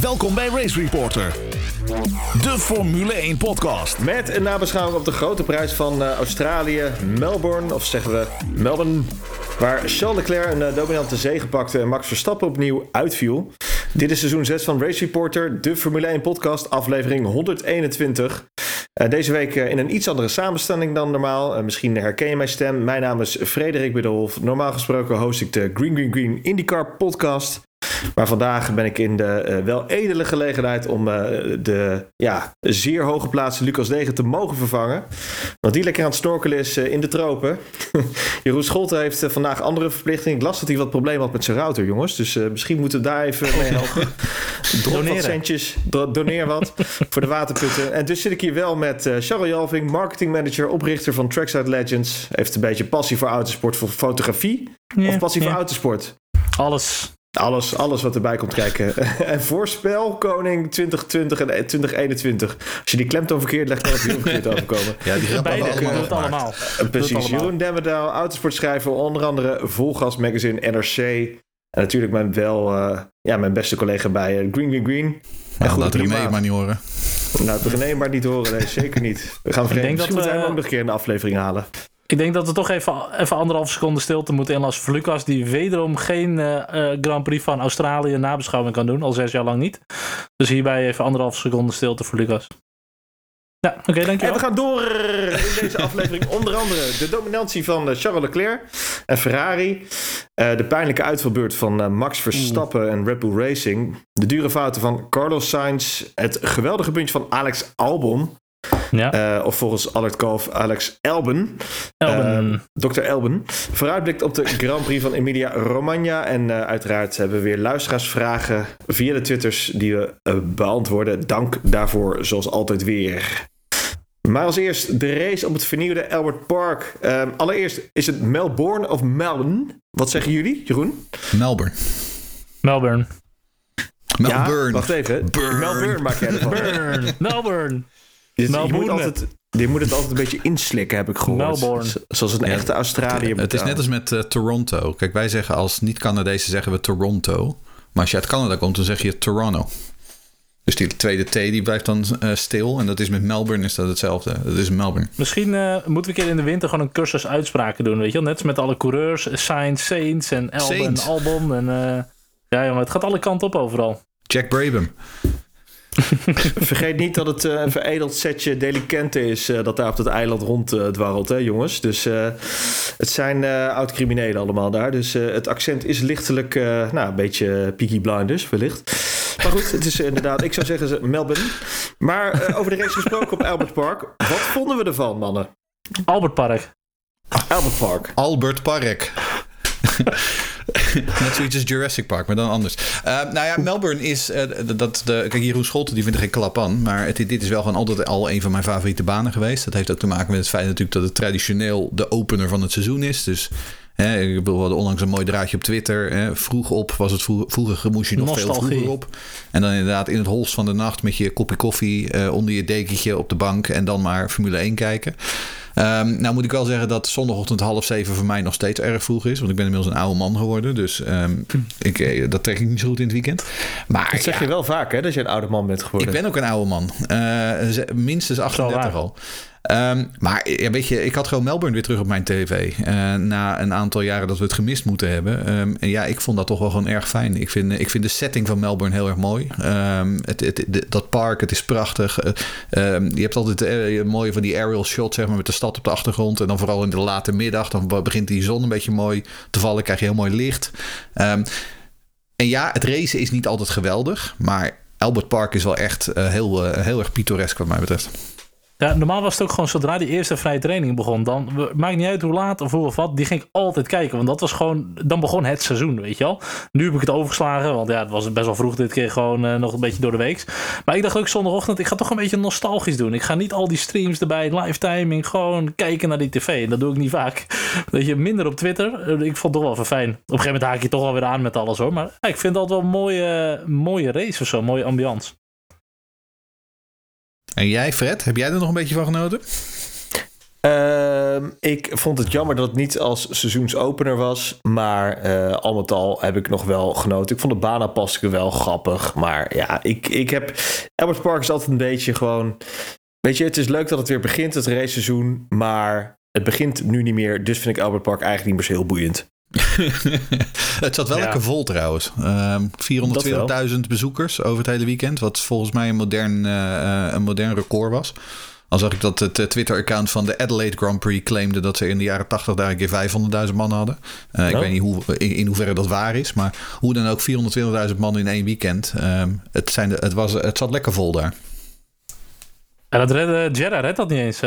Welkom bij Race Reporter, de Formule 1 podcast. Met een nabeschouwing op de grote prijs van uh, Australië, Melbourne, of zeggen we Melbourne, waar Charles Leclerc een uh, dominante zege pakte en Max Verstappen opnieuw uitviel. Dit is seizoen 6 van Race Reporter, de Formule 1 podcast, aflevering 121. Uh, deze week in een iets andere samenstelling dan normaal. misschien herken je mijn stem. Mijn naam is Frederik Bedolf. Normaal gesproken host ik de Green Green Green IndyCar podcast. Maar vandaag ben ik in de uh, wel edele gelegenheid om uh, de ja, zeer hoge plaatsen Lucas Degen te mogen vervangen. Want die lekker aan het snorkelen is uh, in de tropen. Jeroen Scholte heeft vandaag andere verplichtingen. Ik las dat hij wat problemen had met zijn router, jongens. Dus misschien moeten we daar even mee helpen. Drop wat centjes, doneer wat voor de waterputten. En dus zit ik hier wel met Charles Jalving, marketingmanager, oprichter van Trackside Legends. Heeft een beetje passie voor autosport, voor fotografie. Ja, of passie ja. voor autosport? Alles. Alles, alles wat erbij komt kijken. en voorspel koning 2020 en 2021. Als je die klemtoon verkeerd legt, kan het heel verkeerd overkomen. Ja, die gaan beide. Doen het allemaal. Precies. Jeroen Demmerdaal, autosportschrijver, onder andere Volgas Magazine, NRC. En natuurlijk mijn, wel, uh, ja, mijn beste collega bij uh, Green Green Green. En nou, laat René maar niet horen. Nou, René maar niet horen. Nee, zeker niet. We gaan vergeten. Misschien moeten we hem ook nog een keer in de aflevering halen. Ik denk dat we toch even, even anderhalf seconde stilte moeten inlassen voor Lucas. Die wederom geen uh, uh, Grand Prix van Australië nabeschouwing kan doen. Al zes jaar lang niet. Dus hierbij even anderhalf seconde stilte voor Lucas. Ja, oké, okay, dankjewel. En we gaan door in deze aflevering. onder andere de dominantie van uh, Charles Leclerc en Ferrari. de pijnlijke uitvalbeurt van Max Verstappen en Red Bull Racing. De dure fouten van Carlos Sainz. Het geweldige puntje van Alex Albon. Ja. Uh, of volgens Albert Kalf Alex Elben. Elben. Uh, Dr. Elben. Vooruitblikt op de Grand Prix van Emilia Romagna. En uh, uiteraard hebben we weer luisteraarsvragen via de Twitters die we beantwoorden. Dank daarvoor, zoals altijd weer. Maar als eerst de race op het vernieuwde Albert Park. Um, allereerst, is het Melbourne of Melbourne? Wat zeggen jullie, Jeroen? Melbourne. Melbourne. Melbourne. Ja, wacht even. Burn. Melbourne maak jij ervan. Melbourne. Dus je, moet altijd, je moet het altijd een beetje inslikken, heb ik gehoord. Melbourne. Zoals een echte Australië. Het is net als met uh, Toronto. Kijk, wij zeggen als niet-Canadezen zeggen we Toronto. Maar als je uit Canada komt, dan zeg je Toronto. Dus die tweede T die blijft dan uh, stil. En dat is met Melbourne is dat hetzelfde. Dat is Melbourne. Misschien uh, moeten we een keer in de winter gewoon een cursus uitspraken doen. Weet je wel? Net als met alle coureurs. Sainz, Saints en Elben en Albon. En, ja, jongen, het gaat alle kanten op overal. Jack Brabham. Vergeet niet dat het uh, een veredeld setje delicente is uh, dat daar op dat eiland ronddwarrelt, uh, hè jongens. Dus het zijn oud-criminelen allemaal daar. Dus het accent is lichtelijk, nou, een beetje Peaky Blinders wellicht. Maar goed, het is inderdaad, ik zou zeggen Melbourne. Maar over de race gesproken op Albert Park. Wat vonden we ervan, mannen? Albert Park. Albert Park. Albert Park. Net zoiets als Jurassic Park, maar dan anders. Uh, nou ja, Melbourne is... Uh, dat de, kijk, Jeroen Scholten die vindt er geen klap aan. Maar dit is wel gewoon altijd al een van mijn favoriete banen geweest. Dat heeft ook te maken met het feit natuurlijk dat het traditioneel de opener van het seizoen is. Dus... Hè, ik bedoel, we hadden onlangs een mooi draadje op Twitter. Hè, vroeg op was het vroeger, vroeger moest je nog Nostalgie. veel vroeger op. En dan inderdaad in het holst van de nacht met je kopje koffie uh, onder je dekentje op de bank en dan maar Formule 1 kijken. Um, nou moet ik wel zeggen dat zondagochtend half zeven voor mij nog steeds erg vroeg is. Want ik ben inmiddels een oude man geworden. Dus um, ik, eh, dat trek ik niet zo goed in het weekend. Maar, dat zeg ja, je wel vaak hè, dat je een oude man bent geworden. Ik ben ook een oude man. Uh, minstens 38 al. Um, maar ja, weet je, ik had gewoon Melbourne weer terug op mijn tv. Uh, na een aantal jaren dat we het gemist moeten hebben. Um, en ja, ik vond dat toch wel gewoon erg fijn. Ik vind, ik vind de setting van Melbourne heel erg mooi. Um, het, het, dat park, het is prachtig. Uh, je hebt altijd uh, mooie van die aerial shots, zeg maar, met de stad op de achtergrond. En dan vooral in de late middag, dan begint die zon een beetje mooi te vallen. Krijg je heel mooi licht. en ja, het racen is niet altijd geweldig. Maar Albert Park is wel echt heel, heel erg pittoresk wat mij betreft. Ja, normaal was het ook gewoon zodra die eerste vrije training begon. Dan maakt niet uit hoe laat of hoe of wat. Die ging ik altijd kijken. Want dat was gewoon. Dan begon het seizoen, weet je wel. Nu heb ik het overgeslagen. Want ja, het was best wel vroeg dit keer gewoon uh, nog een beetje door de week. Maar ik dacht ook zondagochtend. Ik ga toch een beetje nostalgisch doen. Ik ga niet al die streams erbij, live timing. Gewoon kijken naar die tv. En dat doe ik niet vaak. Dat je minder op Twitter. Eh, ik vond het toch wel fijn. Op een gegeven moment haak je toch alweer aan met alles hoor. Maar ja, ik vind dat wel een mooie, mooie race of zo. Mooie ambiance. En jij, Fred, heb jij er nog een beetje van genoten? Uh, Ehm, ik vond het jammer dat het niet als seizoensopener was. Maar eh, al met al heb ik nog wel genoten. Ik vond de banapassen wel grappig. Maar ja, ik, ik heb... Albert Park is altijd een beetje gewoon... Weet je, het is leuk dat het weer begint, het raceseizoen. Maar het begint nu niet meer. Dus vind ik Albert Park eigenlijk niet meer zo heel boeiend. het zat wel Ja. lekker vol trouwens. Ehm 420.000 bezoekers over het hele weekend. Wat volgens mij een modern, eh, een modern record was. Al zag ik dat het eh, Twitter-account van de Adelaide Grand Prix claimde dat ze in de jaren 80 daar een keer 500.000 man hadden. Eh, Ik Oh. weet niet hoe, in, in hoeverre dat waar is. Maar hoe dan ook 420.000 man in één weekend. Ehm, het, zijn de, het, was, het zat lekker vol daar. En dat redde, Jeddah redt dat niet eens.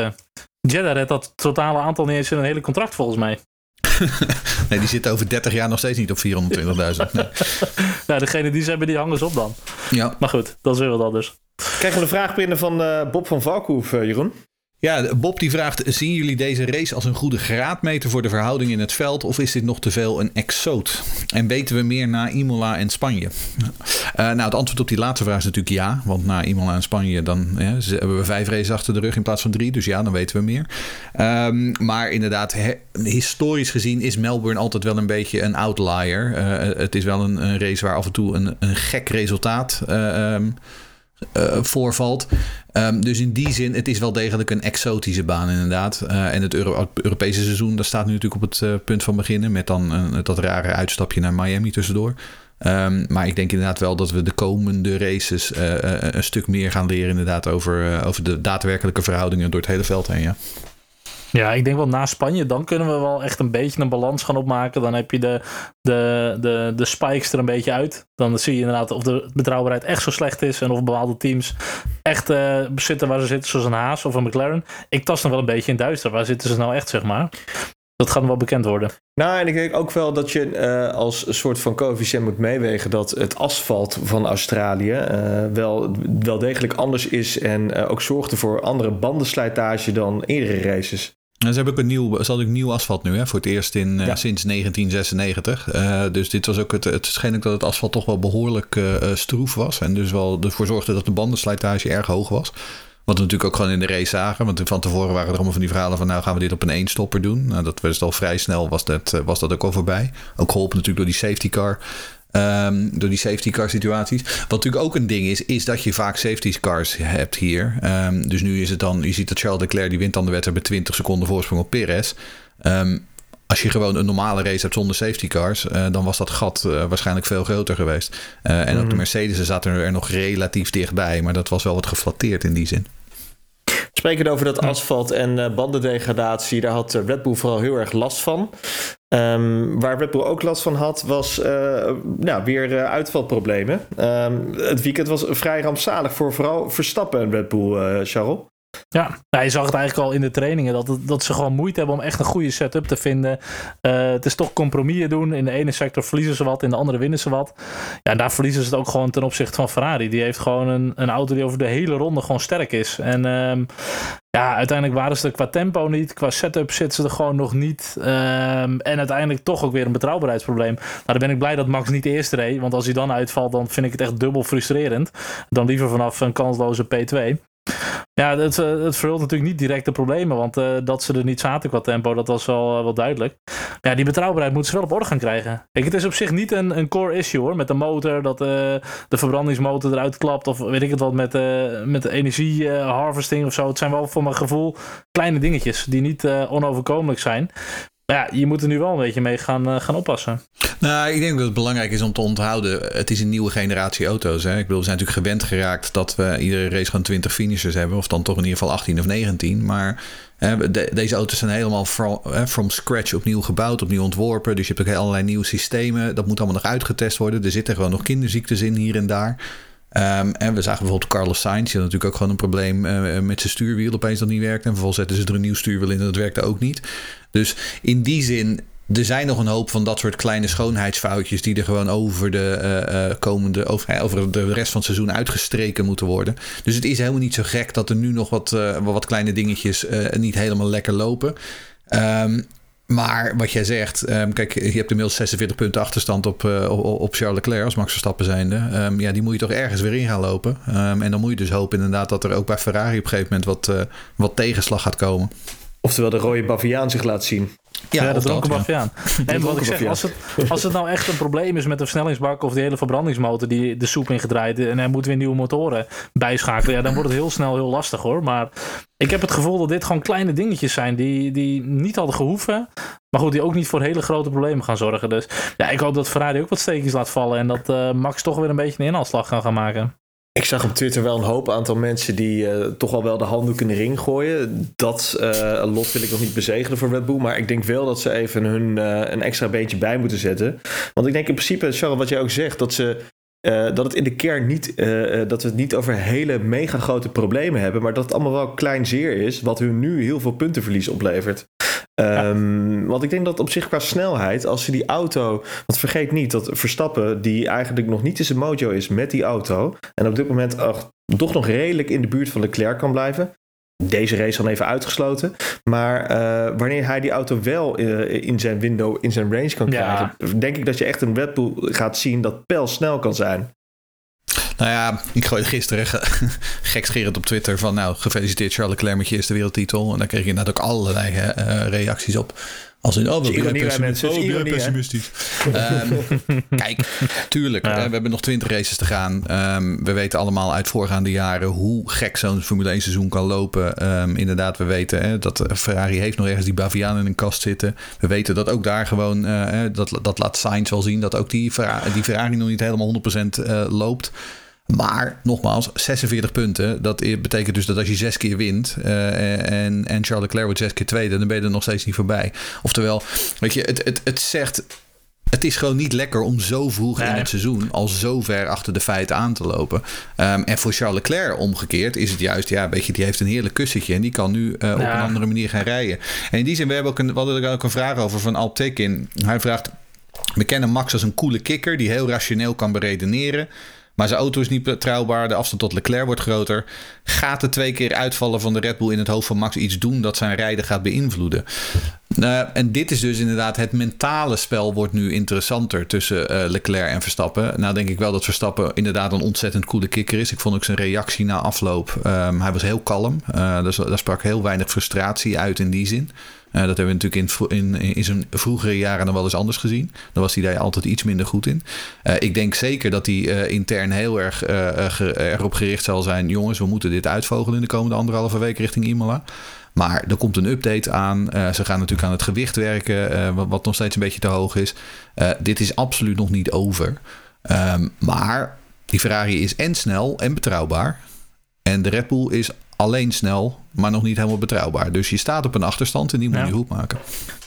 Jeddah redt dat totale aantal niet eens in een hele contract volgens mij. Nee, die zitten over 30 jaar nog steeds niet op 420.000. Nee. Ja, degene die ze hebben, die hangen ze op dan. Ja. Maar goed, dat is weer wat anders. Krijgen we een vraag binnen van eh, Bob van Valkhoef, eh, Jeroen? Ja, Bob die vraagt: zien jullie deze race als een goede graadmeter voor de verhouding in het veld? Of is dit nog te veel een exoot? En weten we meer na Imola en Spanje? Eh, nou, het antwoord op die laatste vraag is natuurlijk ja. Want na Imola en Spanje dan hebben we vijf races achter de rug in plaats van drie. Dus ja, dan weten we meer. Ehm, maar inderdaad, historisch gezien is Melbourne altijd wel een beetje een outlier. Eh, het is wel een, een race waar af en toe een, een gek resultaat eh, ehm, eh, voorvalt. Ehm, dus in die zin, het is wel degelijk een exotische baan inderdaad. Eh, en het Euro- Europese seizoen, dat staat nu natuurlijk op het eh, punt van beginnen. Met dan dat rare uitstapje naar Miami tussendoor. Ehm, maar ik denk inderdaad wel dat we de komende races een stuk meer gaan leren inderdaad over, over de daadwerkelijke verhoudingen door het hele veld heen. Ja. Ja, ik denk wel na Spanje, dan kunnen we wel echt een beetje een balans gaan opmaken. Dan heb je de, de, de, de spikes er een beetje uit. Dan zie je inderdaad of de betrouwbaarheid echt zo slecht is. En of bepaalde teams echt eh, zitten waar ze zitten, zoals een Haas of een McLaren. Ik tast nog wel een beetje in duister. Waar zitten ze nou echt, zeg maar? Dat gaat wel bekend worden. Nou, en ik denk ook wel dat je eh, als soort van coëfficiënt moet meewegen dat het asfalt van Australië eh, wel, wel degelijk anders is en ook zorgde voor andere bandenslijtage dan eerdere races. En ze hebben ook een nieuw, ze hadden ook nieuw asfalt nu, hè, voor het eerst in, eh, sinds 1996. Eh, dus dit was ook het, het scheen ook dat het asfalt toch wel behoorlijk eh, stroef was. En dus wel ervoor zorgde dat de bandenslijtage erg hoog was. Wat we natuurlijk ook gewoon in de race zagen. Want van tevoren waren er allemaal van die verhalen van... nou gaan we dit op een eenstopper doen. Nou, dat was al vrij snel, was dat, was dat ook al voorbij. Ook geholpen natuurlijk door die safety car... Ehm, door die safety car situaties. Wat natuurlijk ook een ding is, is dat je vaak safety cars hebt hier. Ehm, dus nu is het dan, je ziet dat Charles Leclerc die wint dan de wedstrijd met 20 seconden voorsprong op Perez. Ehm, als je gewoon een normale race hebt zonder safety cars, eh, dan was dat gat eh, waarschijnlijk veel groter geweest. Eh, en ook de Mercedes zaten er nog relatief dichtbij, maar dat was wel wat geflatteerd in die zin. Sprekend over dat asfalt en bandendegradatie, daar had Red Bull vooral heel erg last van. Ehm, waar Red Bull ook last van had, was eh, nou, weer eh, uitvalproblemen. Ehm, het weekend was vrij rampzalig voor vooral Verstappen en Red Bull, eh Charles. Ja, je zag het eigenlijk al in de trainingen dat, dat ze gewoon moeite hebben om echt een goede setup te vinden. Eh, het is toch compromissen doen. In de ene sector verliezen ze wat, in de andere winnen ze wat. Ja, en daar verliezen ze het ook gewoon ten opzichte van Ferrari. Die heeft gewoon een, een auto die over de hele ronde gewoon sterk is. En ehm, ja, uiteindelijk waren ze er qua tempo niet. Qua setup zitten ze er gewoon nog niet. Ehm, en uiteindelijk toch ook weer een betrouwbaarheidsprobleem. Nou, dan ben ik blij dat Max niet eerst reed. Want als hij dan uitvalt, dan vind ik het echt dubbel frustrerend. Dan liever vanaf een kansloze P2. Ja, het, eh, het verhult natuurlijk niet direct de problemen. Want eh, dat ze er niet zaten qua tempo, dat was wel, eh, wel duidelijk. Maar ja, die betrouwbaarheid moeten ze wel op orde gaan krijgen. Kijk, het is op zich niet een, een core issue hoor. Met de motor, dat de verbrandingsmotor eruit klapt. Of weet ik het wat, met, met de energie harvesting of zo. Het zijn wel voor mijn gevoel kleine dingetjes die niet onoverkomelijk zijn. Ja, je moet er nu wel een beetje mee gaan, eh, gaan oppassen. Nou, ik denk dat het belangrijk is om te onthouden. Het is een nieuwe generatie auto's. Hè? Ik bedoel, we zijn natuurlijk gewend geraakt dat we iedere race gewoon 20 finishers hebben. Of dan toch in ieder geval 18 of 19. Maar hè, de- deze auto's zijn helemaal from, from scratch opnieuw gebouwd, opnieuw ontworpen. Dus je hebt ook allerlei nieuwe systemen. Dat moet allemaal nog uitgetest worden. Er zitten gewoon nog kinderziektes in hier en daar. Ehm, en we zagen bijvoorbeeld Carlos Sainz. Die had natuurlijk ook gewoon een probleem eh, met zijn stuurwiel opeens dat niet werkte. En vervolgens zetten ze er een nieuw stuurwiel in en dat werkte ook niet. Dus in die zin, er zijn nog een hoop van dat soort kleine schoonheidsfoutjes die er gewoon over de eh, eh, komende, over, eh, over de rest van het seizoen uitgestreken moeten worden. Dus het is helemaal niet zo gek dat er nu nog wat, eh, wat kleine dingetjes eh, niet helemaal lekker lopen. Ehm, maar wat jij zegt, ehm, kijk, je hebt inmiddels 46 punten achterstand op, eh, op, Charles Leclerc als Max Verstappen zijnde. Ehm, ja, die moet je toch ergens weer in gaan lopen. Ehm, en dan moet je dus hopen inderdaad dat er ook bij Ferrari op een gegeven moment wat, eh, wat tegenslag gaat komen. Oftewel de rode baviaan zich laat zien. Ja, de of dronken ja. baviaan. En wat ik zeg, als het, als het nou echt een probleem is met de versnellingsbak of die hele verbrandingsmotor die de soep ingedraaid en hij moet weer nieuwe motoren bijschakelen, ja, dan wordt het heel snel heel lastig hoor. Maar ik heb het gevoel dat dit gewoon kleine dingetjes zijn die, die niet hadden gehoeven, maar goed, die ook niet voor hele grote problemen gaan zorgen. Dus ja, ik hoop dat Ferrari ook wat steekjes laat vallen en dat eh, Max toch weer een beetje een inhaalslag kan gaan maken. Ik zag op Twitter wel een hoop aantal mensen die eh, toch al wel de handdoek in de ring gooien. Dat eh, lot wil ik nog niet bezegelen voor Red Bull. Maar ik denk wel dat ze even hun eh, een extra beentje bij moeten zetten. Want ik denk in principe, Charles, wat jij ook zegt, dat ze. dat het in de kern niet, dat we het niet over hele mega grote problemen hebben, maar dat het allemaal wel klein zeer is, wat hun nu heel veel puntenverlies oplevert. Ehm, want ik denk dat op zich qua snelheid, als ze die auto. Want vergeet niet dat Verstappen, die eigenlijk nog niet in zijn mojo is met die auto. En op dit moment ach, toch nog redelijk in de buurt van Leclerc kan blijven. Deze race dan even uitgesloten. Maar uh, wanneer hij die auto wel uh, in zijn window, in zijn range kan krijgen, ja. denk ik dat je echt een Red Bull gaat zien dat pijl snel kan zijn. Nou ja, ik gooide gisteren gekscherend op Twitter van... nou, gefeliciteerd Charles Leclerc met je eerste wereldtitel. En daar kreeg je inderdaad ook allerlei uh, reacties op. Als in, oh, we zijn pessimistisch. Oh, we pessimistisch. um, kijk, tuurlijk, ja. we hebben nog twintig races te gaan. Um, we weten allemaal uit voorgaande jaren hoe gek zo'n Formule 1 seizoen kan lopen. Um, inderdaad, we weten hè, dat Ferrari heeft nog ergens die Baviaan in een kast zitten. We weten dat ook daar gewoon, uh, dat, dat laat Sainz wel zien, dat ook die Ferrari, die Ferrari nog niet helemaal 100% uh, loopt. Maar nogmaals, 46 punten. Dat betekent dus dat als je zes keer wint uh, en, en Charles Leclerc wordt zes keer tweede, dan ben je er nog steeds niet voorbij. Oftewel, weet je, het, het, het zegt. Het is gewoon niet lekker om zo vroeg nee. in het seizoen al zo ver achter de feiten aan te lopen. Um, en voor Charles Leclerc omgekeerd is het juist, ja, weet je, die heeft een heerlijk kussentje en die kan nu uh, ja. op een andere manier gaan rijden. En in die zin, we, hebben ook een, we hadden er ook een vraag over van Alp Tekin. Hij vraagt, we kennen Max als een coole kikker die heel rationeel kan beredeneren. Maar zijn auto is niet betrouwbaar. De afstand tot Leclerc wordt groter. Gaat de twee keer uitvallen van de Red Bull in het hoofd van Max iets doen dat zijn rijden gaat beïnvloeden? Uh, en dit is dus inderdaad het mentale spel wordt nu interessanter tussen uh, Leclerc en Verstappen. Nou denk ik wel dat Verstappen inderdaad een ontzettend coole kikker is. Ik vond ook zijn reactie na afloop. Um, hij was heel kalm. Dus, daar sprak heel weinig frustratie uit in die zin. Uh, dat hebben we natuurlijk in, in, in zijn vroegere jaren nog wel eens anders gezien. Dan was hij daar altijd iets minder goed in. Ik denk zeker dat hij intern heel erg ge, erop gericht zal zijn. Jongens, we moeten dit uitvogelen in de komende anderhalve week richting Imola. Maar er komt een update aan. ze gaan natuurlijk aan het gewicht werken, wat, wat, nog steeds een beetje te hoog is. dit is absoluut nog niet over. Um, maar die Ferrari is en snel en betrouwbaar. En de Red Bull is alleen snel, maar nog niet helemaal betrouwbaar. Dus je staat op een achterstand en die moet ja. je goed maken.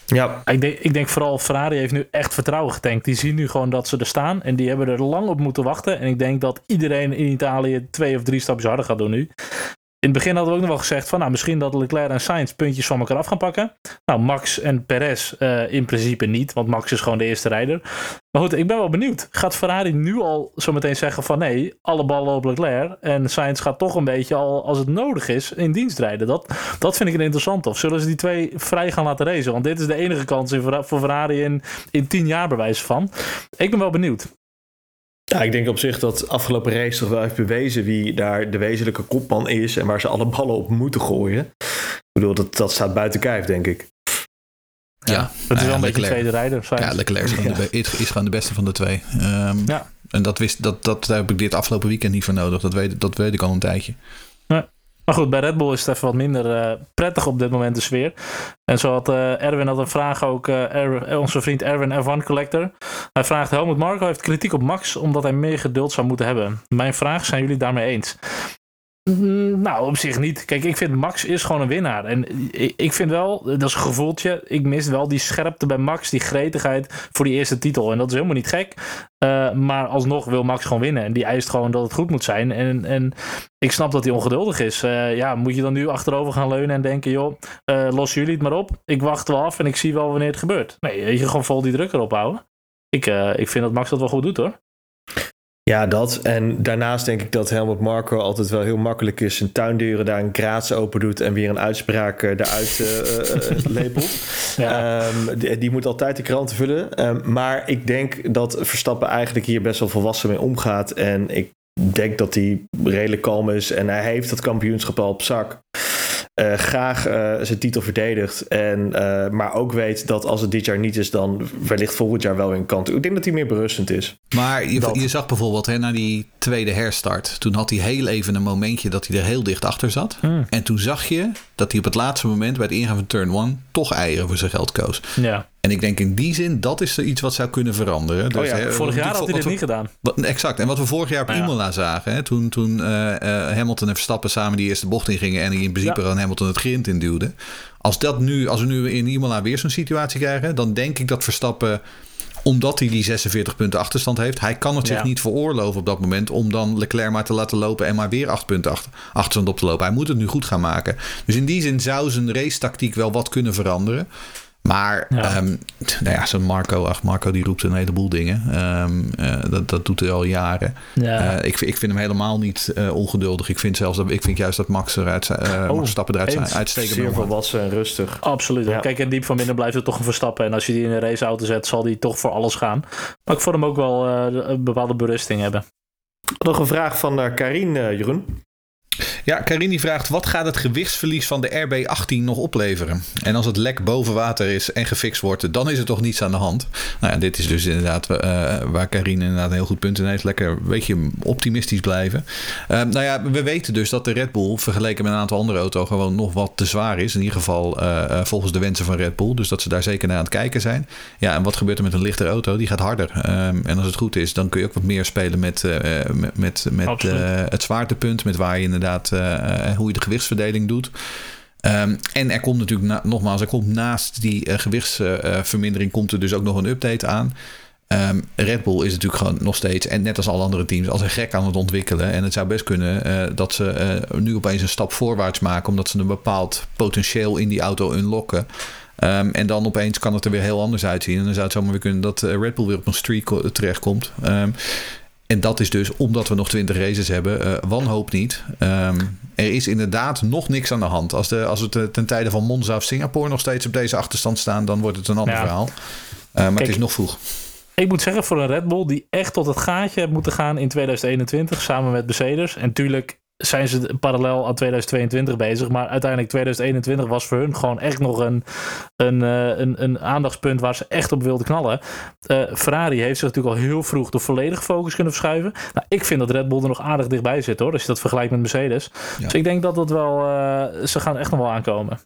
Ja, ik denk, ik denk vooral Ferrari heeft nu echt vertrouwen getankt. Die zien nu gewoon dat ze er staan en die hebben er lang op moeten wachten. En ik denk dat iedereen in Italië twee of drie stapjes harder gaat doen nu. In het begin hadden we ook nog wel gezegd van nou, misschien dat Leclerc en Sainz puntjes van elkaar af gaan pakken. Nou, Max en Perez uh, in principe niet, want Max is gewoon de eerste rijder. Maar goed, ik ben wel benieuwd. Gaat Ferrari nu al zometeen zeggen van nee, alle ballen op Leclerc. En Sainz gaat toch een beetje al als het nodig is in dienst rijden. Dat, dat vind ik interessant. Of zullen ze die twee vrij gaan laten racen? Want dit is de enige kans voor Ferrari in, in tien jaar bewijs van. Ik ben wel benieuwd. Ja, ik denk op zich dat afgelopen race toch wel heeft bewezen wie daar de wezenlijke kopman is en waar ze alle ballen op moeten gooien. Ik bedoel, dat, dat staat buiten kijf, denk ik. Ja, ja het is wel een beetje tweede rijder. Ja, Leclerc is gewoon, de, is gewoon de beste van de twee. Um, ja. En dat, wist, dat, dat daar heb ik dit afgelopen weekend niet voor nodig. Dat weet, dat weet ik al een tijdje. Ja. Maar goed, bij Red Bull is het even wat minder uh, prettig op dit moment de sfeer. En zo had uh, Erwin had een vraag ook, Erwin, onze vriend Erwin F1 Collector. Hij vraagt, Helmut Marko heeft kritiek op Max omdat hij meer geduld zou moeten hebben. Mijn vraag, zijn jullie daarmee eens? Nou, op zich niet. Kijk, ik vind Max is gewoon een winnaar. En ik vind wel, dat is een gevoeltje, ik mis wel die scherpte bij Max, die gretigheid voor die eerste titel. En dat is helemaal niet gek. Uh, maar alsnog wil Max gewoon winnen. En die eist gewoon dat het goed moet zijn. En, en ik snap dat hij ongeduldig is. Uh, ja, moet je dan nu achterover gaan leunen en denken, joh, uh, los jullie het maar op. Ik wacht wel af en ik zie wel wanneer het gebeurt. Nee, je gewoon vol die druk erop houden. Ik, ik vind dat Max dat wel goed doet hoor. Ja, dat. En daarnaast denk ik dat Helmut Marco altijd wel heel makkelijk is. Zijn tuindeuren daar een graats open doet en weer een uitspraak uh, eruit uh, uh, lepelt. Ja. Um, die, die, moet altijd de kranten vullen. Um, maar ik denk dat Verstappen eigenlijk hier best wel volwassen mee omgaat. En ik denk dat hij redelijk kalm is en hij heeft dat kampioenschap al op zak. Eh, graag eh, zijn titel verdedigt. En, eh, maar ook weet dat als het dit jaar niet is, dan wellicht volgend jaar wel in kant. Ik denk dat hij meer berustend is. Maar je, Dat. je zag bijvoorbeeld hè, na die tweede herstart. Toen had hij heel even een momentje dat hij er heel dicht achter zat. Hmm. En toen zag je dat hij op het laatste moment bij het ingaan van turn 1 toch eieren voor zijn geld koos. Ja. En ik denk in die zin, dat is er iets wat zou kunnen veranderen. Dus, ja, hè, Vorig jaar had hij dit we- niet gedaan. Wat- exact. En wat we vorig jaar op Nou ja. Imola zagen. Hè, toen toen eh, eh, Hamilton en Verstappen samen die eerste bocht ingingen. En hij in principe aan Hamilton het grind in duwde. Als, dat nu, als we nu in Imola weer zo'n situatie krijgen. Dan denk ik dat Verstappen omdat hij die 46 punten achterstand heeft. Hij kan het zich Ja. niet veroorloven op dat moment. Om dan Leclerc maar te laten lopen. En maar weer 8 punten achter, achterstand op te lopen. Hij moet het nu goed gaan maken. Dus in die zin zou zijn racetactiek wel wat kunnen veranderen. Maar Ja. ehm, nou ja, zo'n Marco, ach, Marco die roept een heleboel dingen. Ehm, eh, dat, dat doet hij al jaren. Ja. Eh, ik, vind- ik vind hem helemaal niet eh, ongeduldig. Ik vind zelfs dat ik vind juist dat Max eruit eh Oh, Max Stappen eruit zijn eens. uitsteken. Zeer volwassen en rustig. Absoluut. Ja. Kijk, en diep van binnen blijft het toch een verstappen. En als je die in een raceauto zet, zal die toch voor alles gaan. Maar ik vond hem ook wel eh, een bepaalde berusting hebben. Nog een vraag van uh, Karin, eh, Jeroen. Ja, Karini vraagt: wat gaat het gewichtsverlies van de RB18 nog opleveren? En als het lek boven water is en gefixt wordt, dan is er toch niets aan de hand. Nou ja, dit is dus inderdaad eh, waar Karin inderdaad een heel goed punt in heeft. Lekker een beetje optimistisch blijven. Eh, nou ja, we weten dus dat de Red Bull vergeleken met een aantal andere auto's gewoon nog wat te zwaar is. In ieder geval eh, volgens de wensen van Red Bull. Dus dat ze daar zeker naar aan het kijken zijn. Ja, en wat gebeurt er met een lichtere auto? Die gaat harder. Ehm, en als het goed is, dan kun je ook wat meer spelen met, met, met, met het zwaartepunt. Met waar je inderdaad eh, hoe je de gewichtsverdeling doet. Ehm, en er komt natuurlijk, na- nogmaals, er komt naast die eh, gewichtsvermindering komt er dus ook nog een update aan. Ehm, Red Bull is natuurlijk gewoon nog steeds, en net als alle andere teams, als een gek aan het ontwikkelen. En het zou best kunnen eh, dat ze eh, nu opeens een stap voorwaarts maken, omdat ze een bepaald potentieel in die auto unlocken. Ehm, en dan opeens kan het er weer heel anders uitzien. En dan zou het zomaar weer kunnen dat eh, Red Bull weer op een streak eh, terechtkomt. Ehm, en dat is dus omdat we nog 20 races hebben. eh, wanhoop niet. Ehm, er is inderdaad nog niks aan de hand. Als, de, als we te- ten tijde van Monza of Singapore nog steeds op deze achterstand staan, dan wordt het een ander Ja. verhaal. Eh, maar Kijk, het is nog vroeg. Ik moet zeggen, voor een Red Bull die echt tot het gaatje heeft moeten gaan in 2021 samen met Mercedes. En tuurlijk zijn ze parallel aan 2022 bezig. Maar uiteindelijk 2021 was voor hun gewoon echt nog een, een, eh, een, een aandachtspunt waar ze echt op wilden knallen. Eh, Ferrari heeft zich natuurlijk al heel vroeg de volledige focus kunnen verschuiven. Nou, ik vind dat Red Bull er nog aardig dichtbij zit hoor. Als je dat vergelijkt met Mercedes. Ja. Dus ik denk dat dat wel. eh, ze gaan echt nog wel aankomen.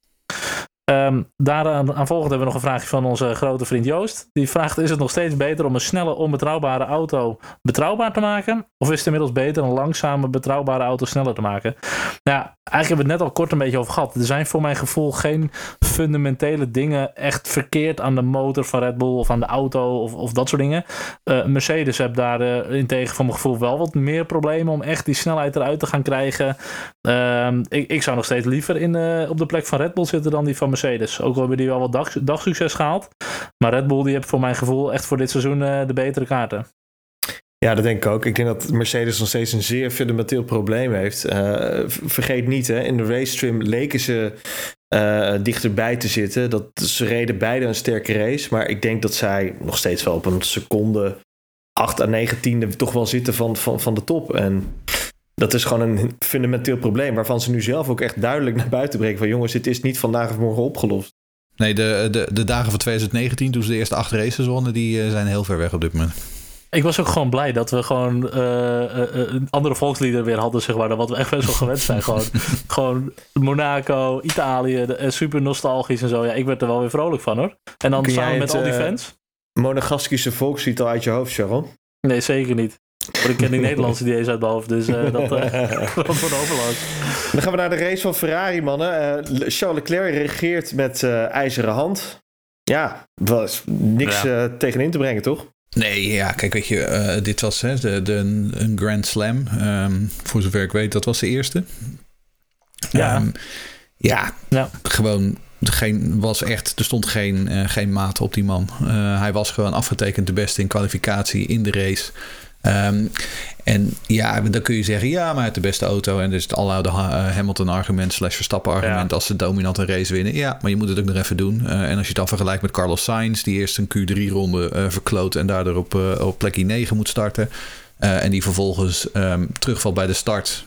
Ehm daaraan aan volgend hebben we nog een vraagje van onze grote vriend Joost. Die vraagt: Is het nog steeds beter om een snelle, onbetrouwbare auto betrouwbaar te maken? Of is het inmiddels beter een langzame, betrouwbare auto sneller te maken? Ja, eigenlijk hebben we het net al kort een beetje over gehad. Er zijn voor mijn gevoel geen fundamentele dingen echt verkeerd aan de motor van Red Bull of aan de auto of, of dat soort dingen. Eh, Mercedes heeft daar eh, in tegen van mijn gevoel wel wat meer problemen om echt die snelheid eruit te gaan krijgen. Ehm, ik, ik zou nog steeds liever in, eh, op de plek van Red Bull zitten dan die van Mercedes. Ook al hebben die wel wat dag, dagsucces gehaald. Maar Red Bull die heeft voor mijn gevoel echt voor dit seizoen de betere kaarten. Ja, dat denk ik ook. Ik denk dat Mercedes nog steeds een zeer fundamenteel probleem heeft. Eh, vergeet niet, hè, in de racetrim leken ze eh, dichterbij te zitten. Dat, ze reden beide een sterke race. Maar ik denk dat zij nog steeds wel op een seconde 8 à 9 tiende toch wel zitten van, van, van de top. En dat is gewoon een fundamenteel probleem. Waarvan ze nu zelf ook echt duidelijk naar buiten brengen. Van jongens, dit is niet vandaag of morgen opgelost. Nee, de, de, de dagen van 2019, toen ze de eerste acht races wonnen, die eh, zijn heel ver weg op dit moment. Ik was ook gewoon blij dat we gewoon eh, eh, eh, een andere volksliederen weer hadden, zeg maar. Dan wat we echt best wel gewend zijn. gewoon, gewoon Monaco, Italië, de- super nostalgisch en zo. Ja, ik werd er wel weer vrolijk van hoor. En dan Kun jij samen met het, al die fans. Monegaskische volkslied al uit je hoofd, Sharon? Nee, zeker niet. Maar ik ken die Nederlandse die eens uit mijn hoofd, dus eh, dat eh dat wordt overloos. Dan gaan we naar de race van Ferrari, mannen. Eh, Charles Leclerc regeert met eh, ijzeren hand. Ja, was niks Ja. tegenin te brengen, toch? Nee, ja, kijk, weet je, eh, dit was hè, de, de, een Grand Slam. Ehm, voor zover ik weet, dat was de eerste. Ja. Ehm, ja, Ja. gewoon geen, was echt, er stond geen, eh, geen maat op die man. Eh, hij was gewoon afgetekend de beste in kwalificatie in de race. Ehm, en ja, dan kun je zeggen, ja, maar heeft de beste auto. En dus het aloude eh, Hamilton-argument slash Verstappen-argument Ja. als ze dominant een race winnen. Ja, maar je moet het ook nog even doen. Eh, en als je het dan vergelijkt met Carlos Sainz, die eerst een Q3-ronde eh verkloot en daardoor op, eh, op plekje 9 moet starten. en die vervolgens um, terugvalt bij de start.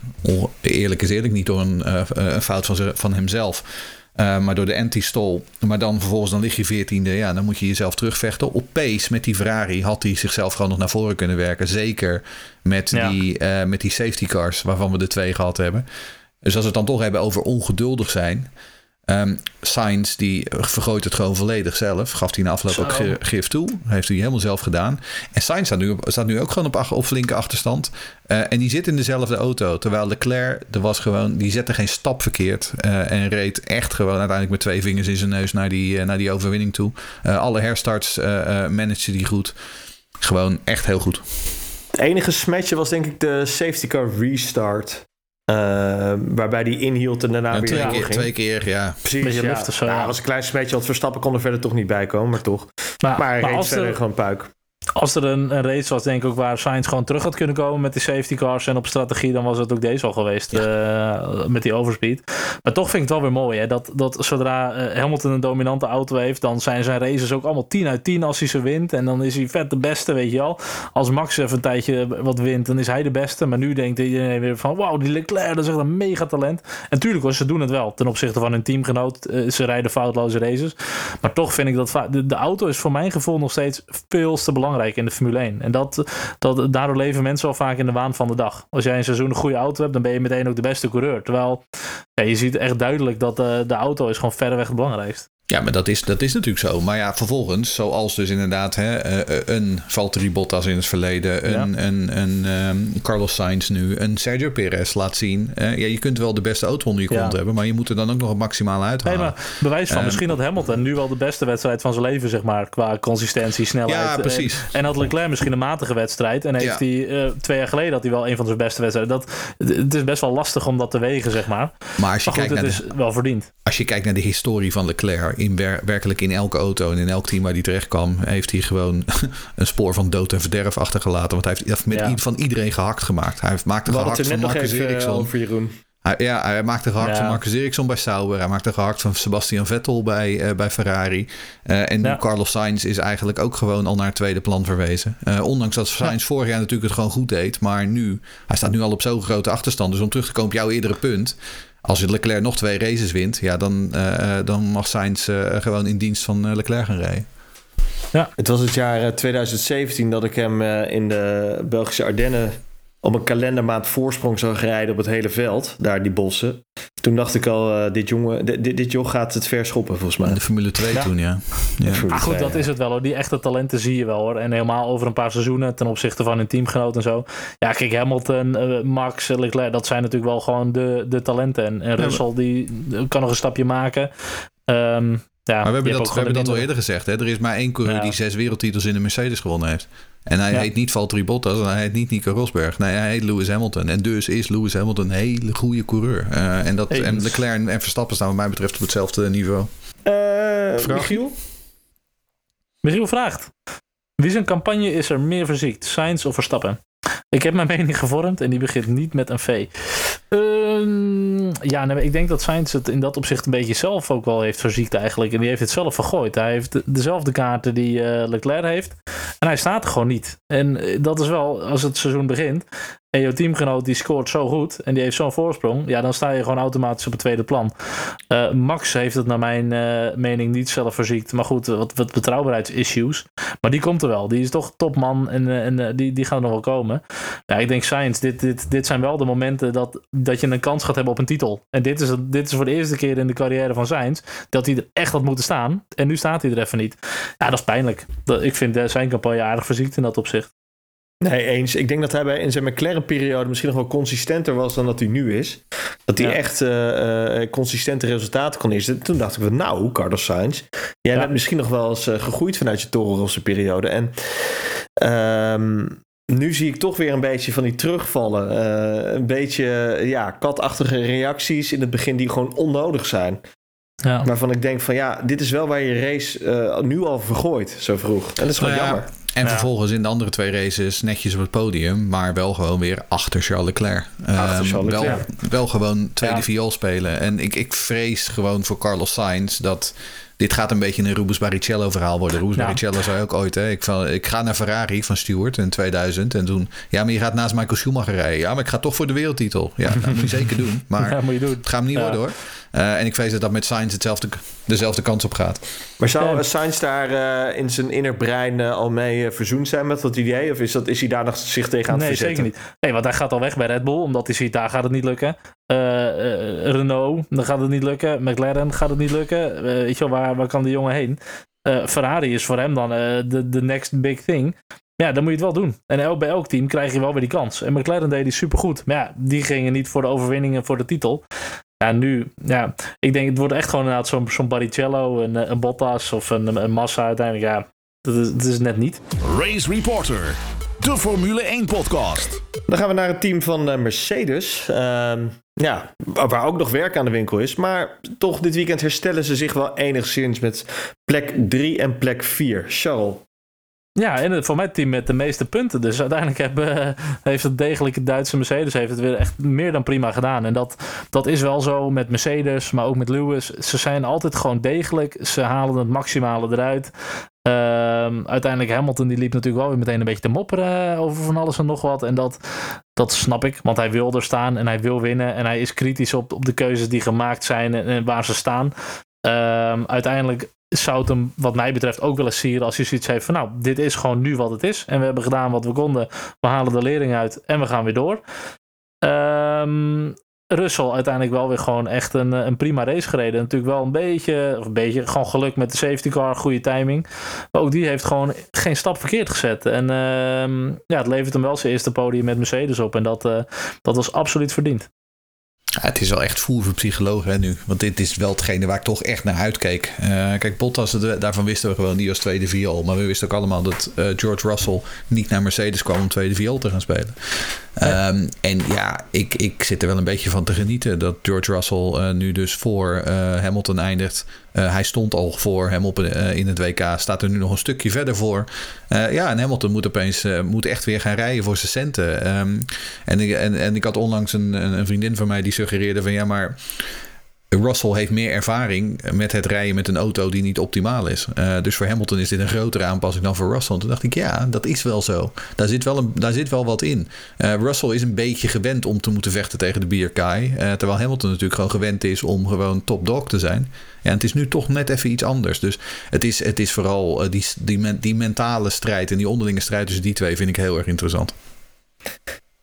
Eerlijk is eerlijk, niet door een, een fout van, van hemzelf. Uh, maar door de anti-stall. Maar dan vervolgens dan lig je veertiende. Ja, dan moet je jezelf terugvechten. Op pace met die Ferrari had hij zichzelf gewoon nog naar voren kunnen werken. Zeker met, die, uh, met die safety cars waarvan we de twee gehad hebben. Dus als we het dan toch hebben over ongeduldig zijn. Um, Sainz die vergroot het gewoon volledig zelf. Gaf hij na afloop ook gif toe. Heeft hij helemaal zelf gedaan. En Sainz staat nu, staat nu ook gewoon op, op flinke achterstand. Uh, en die zit in dezelfde auto. Terwijl Leclerc, er was gewoon, die zette geen stap verkeerd. Uh, en reed echt gewoon uiteindelijk met twee vingers in zijn neus naar die, uh, naar die overwinning toe. alle herstarts managed die goed. Gewoon echt heel goed. Het enige smetje was denk ik de safety car restart. Uh, waarbij die inhield en daarna weer twee keer, twee keer, ja. Precies, Beetje ja. of zo. Nou, was een klein smetje, want Verstappen kon er verder toch niet bij komen, maar toch. Maar, maar, maar reed verder er, gewoon puik. Als er een, een, race was, denk ik ook waar Sainz gewoon terug had kunnen komen met die safety cars en op strategie, dan was het ook deze al geweest uh, met die overspeed. Maar toch vind ik het wel weer mooi hè, dat, dat zodra uh, Hamilton een dominante auto heeft, dan zijn zijn races ook allemaal 10 uit 10 als hij ze wint. En dan is hij vet de beste, weet je wel. Als Max even een tijdje wat wint, dan is hij de beste. Maar nu denkt iedereen weer van, wauw, die Leclerc, dat is echt een mega talent. En tuurlijk, ze doen het wel ten opzichte van hun teamgenoot. Uh, ze rijden foutloze races. Maar toch vind ik dat de, de auto is voor mijn gevoel nog steeds veel te belangrijk in de Formule 1. En dat, dat, daardoor leven mensen al vaak in de waan van de dag. Als jij een seizoen een goede auto hebt, dan ben je meteen ook de beste coureur. Terwijl ja, je ziet echt duidelijk dat de, de auto is gewoon verreweg het belangrijkste. Ja, maar dat is, dat is natuurlijk zo. Maar ja, vervolgens, zoals dus inderdaad hè, eh, eh, een Valtteri Bottas in het verleden, een, een, een um, Carlos Sainz nu, een Sergio Perez laat zien. Uh, ja, je kunt wel de beste auto onder je kont hebben, maar je moet er dan ook nog het maximale uithalen. Nee, maar bewijs van, uh, misschien dat Hamilton nu wel de beste wedstrijd van zijn leven, zeg maar, qua consistentie, snelheid. Ja, precies. En, en had Leclerc misschien een matige wedstrijd en heeft hij twee jaar geleden had hij wel een van zijn beste wedstrijden. Dat, het is best wel lastig om dat te wegen, zeg maar. Maar als je maar kijkt het naar is wel verdiend. Als je kijkt naar de historie van Leclerc in wer werkelijk in elke auto en in elk team waar hij terecht kwam, heeft hij gewoon een spoor van dood en verderf achtergelaten. Want hij heeft met ja. van iedereen gehakt gemaakt. Hij heeft, maakte gehakt van Marcus Ericsson. Over Jeroen. Hij, ja, hij maakte gehakt ja. van Marcus Ericsson bij Sauber. Hij maakte gehakt van Sebastian Vettel bij, uh, bij Ferrari. Uh, en ja. Carlos Sainz is eigenlijk ook gewoon al naar het tweede plan verwezen. Uh, ondanks dat Sainz ja. vorig jaar natuurlijk het gewoon goed deed. Maar nu, hij staat nu al op zo'n grote achterstand. Dus om terug te komen op jouw eerdere punt. Als Leclerc nog twee races wint, ja, dan, uh, dan mag Sainz uh, gewoon in dienst van Leclerc gaan rijden. Ja. Het was het jaar 2017 dat ik hem in de Belgische Ardennen op een kalendermaand voorsprong zag rijden op het hele veld, daar die bossen. Toen dacht ik al, uh, dit, jongen, dit, dit joh gaat het verschoppen volgens mij. In de Formule 2 ja. toen, ja. ja. Ah, goed, dat is het wel hoor. Die echte talenten zie je wel hoor. En helemaal over een paar seizoenen ten opzichte van hun teamgenoot en zo. Ja, kijk, Hamilton, uh, Max, Leclerc, dat zijn natuurlijk wel gewoon de, de talenten. En, en Russell, die kan nog een stapje maken. Um, ja, maar we hebben dat, we hebben dat al eerder gezegd. Hè? Er is maar één coureur ja. die zes wereldtitels in de Mercedes gewonnen heeft. En hij ja. heet niet Valtteri Bottas en hij heet niet Nico Rosberg. Nee, hij heet Lewis Hamilton. En dus is Lewis Hamilton een hele goede coureur. Uh, en, dat, en Leclerc en Verstappen staan wat mij betreft op hetzelfde niveau. Uh, Michiel? Michiel vraagt. Wie zijn campagne is er meer verziekt? Sainz of Verstappen? Ik heb mijn mening gevormd en die begint niet met een V. Uh, ja, ik denk dat Sainz het in dat opzicht een beetje zelf ook wel heeft verziekt eigenlijk. En die heeft het zelf vergooid. Hij heeft dezelfde kaarten die uh, Leclerc heeft. En hij staat er gewoon niet. En dat is wel, als het seizoen begint, en jouw teamgenoot die scoort zo goed en die heeft zo'n voorsprong, ja, dan sta je gewoon automatisch op het tweede plan. Uh, Max heeft het naar mijn uh, mening niet zelf verziekt, maar goed, wat, wat betrouwbaarheidsissues. Maar die komt er wel. Die is toch topman en, uh, en die, die gaat er nog wel komen. Ja, ik denk Science, dit, dit, dit zijn wel de momenten dat, dat je een kans gaat hebben op een titel. En dit is, dit is voor de eerste keer in de carrière van Science dat hij er echt had moeten staan. En nu staat hij er even niet. Ja, dat is pijnlijk. Dat, ik vind zijn campagne aardig verziekt in dat opzicht. Nee, eens. Ik denk dat hij bij, in zijn McLaren-periode misschien nog wel consistenter was dan dat hij nu is. Dat hij ja. echt uh, uh, consistente resultaten kon neerzetten. Toen dacht ik van, nou, Carlos Sainz, jij ja. bent misschien nog wel eens uh, gegroeid vanuit je torenrosse periode. En um, nu zie ik toch weer een beetje van die terugvallen. een beetje, ja, katachtige reacties in het begin die gewoon onnodig zijn. Ja. Waarvan ik denk van, ja, dit is wel waar je race nu al vergooit, zo vroeg. En dat is gewoon nou jammer. En vervolgens in de andere twee races netjes op het podium, maar wel gewoon weer achter Charles Leclerc. Achter Charles Leclerc. Wel, wel gewoon tweede ja. viool spelen. En ik, ik vrees gewoon voor Carlos Sainz dat dit gaat een beetje een Rubens Barrichello verhaal worden. Rubens Ja. Barrichello zei ook ooit, hè, ik, ik ga naar Ferrari van Stewart in 2000 en toen, ja, maar je gaat naast Michael Schumacher rijden. Ja, maar ik ga toch voor de wereldtitel. Ja, dat moet je zeker doen. Maar Ja, moet je doen. het gaat hem niet worden hoor. Eh, en ik vrees dat dat met Sainz hetzelfde, dezelfde kans op gaat. Maar zou Sainz daar eh, in zijn inner brein eh, al mee verzoend zijn met dat idee? Of is, dat, is hij daar nog zich tegen aan het Nee, verzetten? zeker niet. Nee, want hij gaat al weg bij Red Bull, omdat hij ziet, daar gaat het niet lukken. Eh, eh, Renault, dan gaat het niet lukken. McLaren gaat het niet lukken. Eh, weet je wel, waar, waar kan die jongen heen? Eh, Ferrari is voor hem dan eh, de de next big thing. Ja, dan moet je het wel doen. En el- bij elk team krijg je wel weer die kans. En McLaren deed die supergoed. Maar ja, die gingen niet voor de overwinningen voor de titel. Ja, nu, ja, ik denk het wordt echt gewoon inderdaad zo'n zo'n Barrichello, een, eh, een Bottas of een, een Massa uiteindelijk. Ja, dat is, dat is net niet. Race Reporter, de Formule 1 podcast. Dan gaan we naar het team van eh, Mercedes. Ehm, ja, waar waar ook nog werk aan de winkel is. Maar toch, dit weekend herstellen ze zich wel enigszins met plek 3 en plek 4. Charles. Ja, en het- voor mij team met de meeste punten. Dus uiteindelijk eh, heeft het degelijke Duitse Mercedes heeft het weer echt meer dan prima gedaan. En dat, dat is wel zo met Mercedes, maar ook met Lewis. Ze zijn altijd gewoon degelijk. Ze halen het maximale eruit. Ehm, uiteindelijk Hamilton die liep natuurlijk wel weer meteen een beetje te mopperen eh, over van alles en nog wat. En dat, dat snap ik, want hij wil er staan en hij wil winnen. En hij is kritisch op, op de keuzes die gemaakt zijn en waar ze staan. Ehm, uiteindelijk zou het hem, wat mij betreft, ook wel eens sieren als je zoiets heeft van, nou, dit is gewoon nu wat het is. En we hebben gedaan wat we konden. We halen de lering uit en we gaan weer door. Ehm Russell uiteindelijk wel weer gewoon echt een, eh, een prima race gereden. Natuurlijk wel een beetje, of een beetje, gewoon geluk met de safety car, goede timing. Maar ook die heeft gewoon geen stap verkeerd gezet. En ehm, ja, het levert hem wel zijn eerste podium met Mercedes op. En dat, eh, dat was absoluut verdiend. Ja, het is wel echt voer voor psychologen hè, nu. Want dit is wel hetgene waar ik toch echt naar uitkeek. Eh, kijk, Bottas, daarvan wisten we gewoon, die was tweede viool. Maar we wisten ook allemaal dat eh, George Russell niet naar Mercedes kwam om tweede viool te gaan spelen. Ehm, en ja, ik, ik zit er wel een beetje van te genieten dat George Russell eh, nu dus voor Hamilton eindigt. Eh, hij stond al voor hem op, eh, in het WK, staat er nu nog een stukje verder voor. Eh, ja, en Hamilton moet opeens moet echt weer gaan rijden voor zijn centen. Ehm, en, ik, en, en ik had onlangs een een vriendin van mij die suggereerde van ja, maar Russell heeft meer ervaring met het rijden met een auto die niet optimaal is. Eh, dus voor Hamilton is dit een grotere aanpassing dan voor Russell. En toen dacht ik, ja, dat is wel zo. Daar zit wel, een, daar zit wel wat in. Eh, Russell is een beetje gewend om te moeten vechten tegen de Bierkai. eh terwijl Hamilton natuurlijk gewoon gewend is om gewoon top dog te zijn. En het is nu toch net even iets anders. Dus het is, het is vooral die, die, die mentale strijd en die onderlinge strijd tussen die twee vind ik heel erg interessant.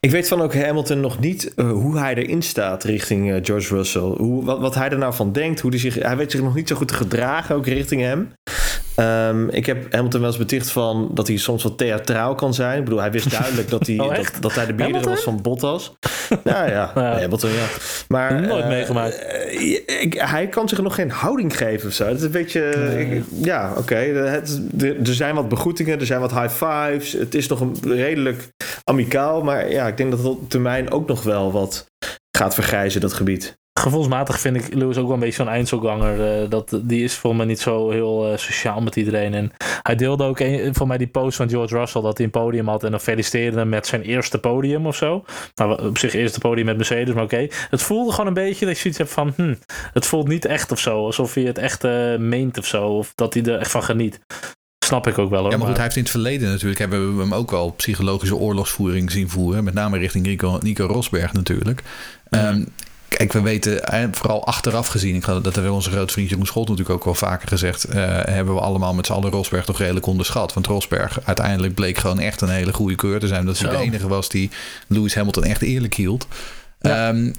Ik weet van ook Hamilton nog niet eh, hoe hij erin staat richting eh, George Russell. Hoe, wat, wat hij er nou van denkt. Hoe die zich, hij weet zich nog niet zo goed te gedragen, ook richting hem. Ehm, ik heb Hamilton wel eens beticht van dat hij soms wat theatraal kan zijn. Ik bedoel, hij wist duidelijk dat hij, Oh, dat, hij de Hamilton? was van Bottas. Ja, ja. Ja. Nee, Hamilton, ja. Maar, Nooit eh, meegemaakt. eh, ik- hij kan zich nog geen houding geven of zo. Dat is een beetje... ik- ja, oké. Het- Er er zijn wat begroetingen, er zijn wat high fives. Het is nog een redelijk amicaal. Maar ja, ik denk dat het op termijn ook nog wel wat gaat vergrijzen, dat gebied. Gevoelsmatig vind ik Lewis ook wel een beetje zo'n eindselganger. eh, dat, die is voor mij niet zo heel eh, sociaal met iedereen. En hij deelde ook een, voor mij die post van George Russell dat hij een podium had. En dan feliciteerde hem met zijn eerste podium of zo. Nou, op zich eerste podium met Mercedes, maar oké. Het voelde gewoon een beetje dat je zoiets hebt van... Hm, het voelt niet echt of zo. Alsof hij het echt eh, meent of zo. Of dat hij er echt van geniet. Snap ik ook wel hoor. Ja, maar goed, hij heeft in het verleden natuurlijk hebben we hem ook wel psychologische oorlogsvoering zien voeren. Met name richting Nico, Nico Rosberg natuurlijk. Ehm, kijk, we weten, vooral achteraf gezien, ik had, dat hebben onze grote vriend Jeroen Scholt natuurlijk ook wel vaker gezegd, eh, hebben we allemaal met z'n allen Rosberg toch redelijk onderschat. Want Rosberg uiteindelijk bleek gewoon echt een hele goede coureur te zijn. Omdat hij de enige was die Lewis Hamilton echt eerlijk hield. Ja. Ehm,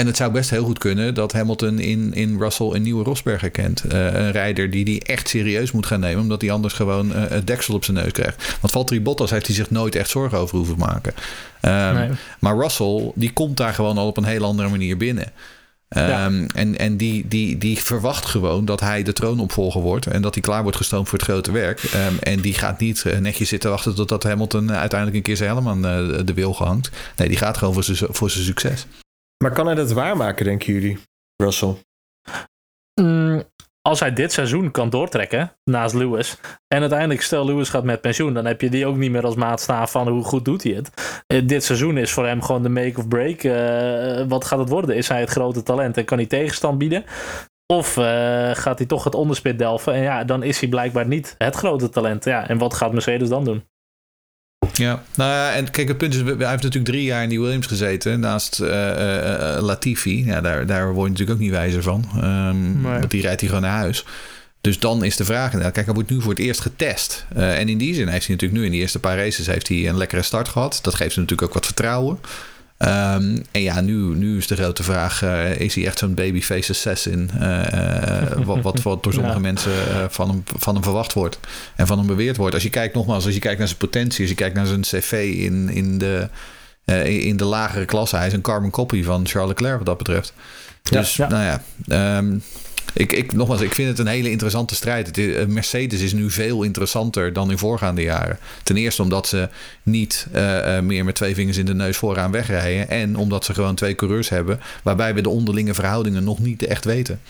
en het zou best heel goed kunnen dat Hamilton in, in Russell een nieuwe Rosberg herkent. Eh, een rijder die die echt serieus moet gaan nemen, omdat hij anders gewoon eh, het deksel op zijn neus krijgt. Want Valtteri Bottas heeft hij zich nooit echt zorgen over hoeven maken. Ehm, Nee. Maar Russell, die komt daar gewoon al op een heel andere manier binnen. Ehm, Ja. En, en die, die, die verwacht gewoon dat hij de troonopvolger wordt. En dat hij klaar wordt gestoomd voor het grote werk. Ehm, en die gaat niet eh, netjes zitten wachten totdat Hamilton uiteindelijk een keer zijn helm aan de wil gehangt. Nee, die gaat gewoon voor zijn, voor zijn succes. Maar kan hij dat waarmaken, denken jullie, Russell? Mm, als hij dit seizoen kan doortrekken naast Lewis. En uiteindelijk, stel Lewis gaat met pensioen. Dan heb je die ook niet meer als maatstaaf van hoe goed doet hij het. Eh, dit seizoen is voor hem gewoon de make of break. Eh, wat gaat het worden? Is hij het grote talent en kan hij tegenstand bieden? Of uh, gaat hij toch het onderspit delven? En ja, dan is hij blijkbaar niet het grote talent. Ja, en wat gaat Mercedes dan doen? Ja, nou ja, en kijk, het punt is, hij heeft natuurlijk drie jaar in die Williams gezeten, naast uh, uh, Latifi. Ja, daar, daar word je natuurlijk ook niet wijzer van. Um, nee. Want die rijdt hij gewoon naar huis. Dus dan is de vraag, nou, kijk, hij wordt nu voor het eerst getest. Uh, en in die zin heeft hij natuurlijk nu in de eerste paar races heeft hij een lekkere start gehad. Dat geeft hem natuurlijk ook wat vertrouwen. Um, en ja, nu, nu is de grote vraag: uh, is hij echt zo'n babyface assassin? Uh, wat, wat, wat door sommige ja. mensen van, hem, van hem verwacht wordt en van hem beweerd wordt. Als je kijkt, nogmaals, als je kijkt naar zijn potentie, als je kijkt naar zijn cv in, in, de, in de lagere klasse, hij is een carbon copy van Charles Leclerc wat dat betreft. Dus ja, nou ja. Um, ik, ik, nogmaals, ik vind het een hele interessante strijd. Is, Mercedes is nu veel interessanter dan in voorgaande jaren. Ten eerste omdat ze niet uh, meer met twee vingers in de neus vooraan wegrijden. En omdat ze gewoon twee coureurs hebben. Waarbij we de onderlinge verhoudingen nog niet echt weten.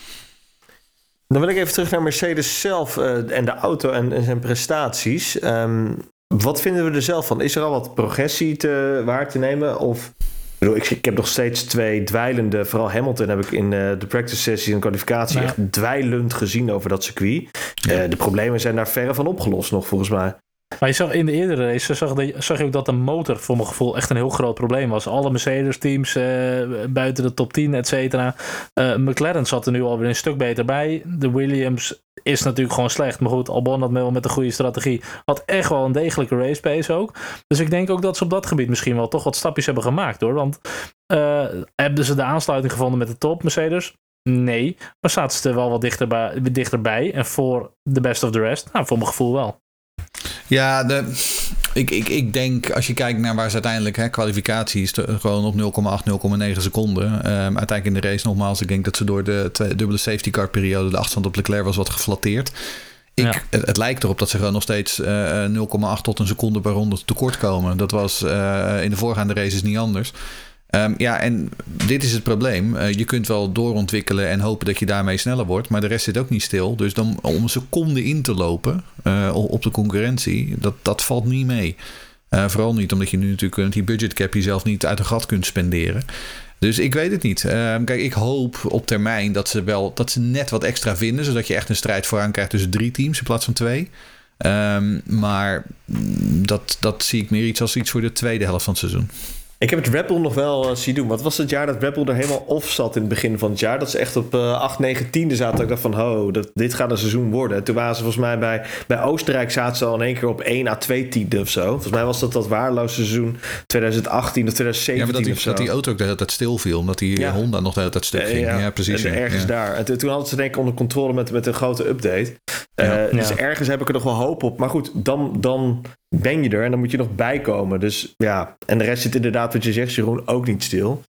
Dan wil ik even terug naar Mercedes zelf en de auto en, zijn prestaties. Um, wat vinden we er zelf van? Is er al wat progressie te, waar te nemen? Of ik, ik, heb nog steeds twee dweilende, vooral Hamilton heb ik in uh, de practice sessie en kwalificatie nou. echt dweilend gezien over dat circuit. Ja. Uh, de problemen zijn daar verre van opgelost nog volgens mij. Maar je zag in de eerdere race zag, zag je ook dat de motor voor mijn gevoel echt een heel groot probleem was. Alle Mercedes-teams uh, buiten de top 10, et cetera. Uh, McLaren zat er nu alweer een stuk beter bij. De Williams is natuurlijk gewoon slecht. Maar goed, Albon had wel met een goede strategie. Had echt wel een degelijke race pace ook. Dus ik denk ook dat ze op dat gebied misschien wel toch wat stapjes hebben gemaakt hoor. Want uh, hebben ze de aansluiting gevonden met de top Mercedes? Nee. Maar zaten ze er wel wat dichterbij, dichterbij. En voor de best of the rest? Nou, voor mijn gevoel wel. Ja, de, ik, ik, ik denk als je kijkt naar waar ze uiteindelijk, hè, kwalificatie is gewoon op 0,8, 0,9 seconden. Um, uiteindelijk in de race nogmaals, ik denk dat ze door de dubbele safety car periode de achterstand op Leclerc was wat geflatteerd. Ik, ja. het, het, lijkt erop dat ze gewoon nog steeds uh, 0,8 tot een seconde per ronde tekort komen. Dat was uh, in de voorgaande races niet anders. Um, ja, en dit is het probleem. Uh, je kunt wel doorontwikkelen en hopen dat je daarmee sneller wordt, maar de rest zit ook niet stil. Dus dan, om een seconde in te lopen uh, op de concurrentie, dat, dat valt niet mee. Uh, vooral niet omdat je nu natuurlijk die budgetcap jezelf niet uit een gat kunt spenderen. Dus ik weet het niet. Ehm, kijk, ik hoop op termijn dat ze wel dat ze net wat extra vinden, zodat je echt een strijd vooraan krijgt tussen drie teams in plaats van twee. Um, maar dat, dat zie ik meer iets als iets voor de tweede helft van het seizoen. Ik heb het Red Bull nog wel uh, zien doen. Wat was het jaar dat Red Bull er helemaal off zat in het begin van het jaar? Dat ze echt op uh, 8, 9, 10 zaten. Ik dacht van, ho, dat, dit gaat een seizoen worden. En toen waren ze volgens mij bij, bij Oostenrijk zaten ze al in één keer op 1 à 2 tiende of zo. Volgens mij was dat dat waardeloze seizoen 2018 of 2017 ja, maar dat die, of zo. dat die auto ook de hele tijd stilviel. Omdat die ja. Honda nog de hele tijd stuk ging. Ja, ja precies. En ergens daar. En toen hadden ze denk ik onder controle met, met een grote update. Uh, dus ergens heb ik er nog wel hoop op. Maar goed, dan, dan ben je er en dan moet je nog bijkomen. Dus ja, en de rest zit inderdaad wat je zegt, Jeroen, ook niet stil.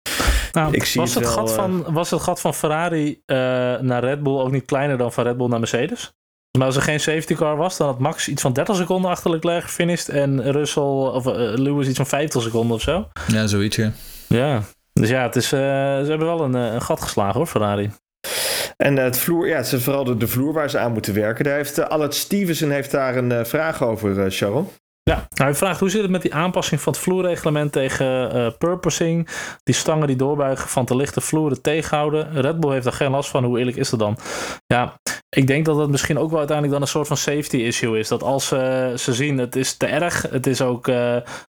Nou, ik zie was, het, het wel, gat van, was het gat van Ferrari uh, naar Red Bull ook niet kleiner dan van Red Bull naar Mercedes? Maar als er geen safety car was, dan had Max iets van 30 seconden achter Leclerc gefinished. En Russell of uh, Lewis iets van 50 seconden of zo. Ja, zoiets, ja. Ja, dus ja, het is, uh, ze hebben wel een, een gat geslagen hoor, Ferrari. En het vloer, ja, het is vooral de, de vloer waar ze aan moeten werken. Daar heeft uh, Albert Stevenson heeft daar een uh, vraag over, uh, Sharon. Ja, nou, hij vraagt hoe zit het met die aanpassing van het vloerreglement tegen uh, purposing? Die stangen die doorbuigen van te lichte vloeren tegenhouden. Red Bull heeft er geen last van. Hoe eerlijk is dat dan? Ja, ik denk dat het misschien ook wel uiteindelijk dan een soort van safety issue is. Dat als uh, ze zien het is te erg, het is ook uh,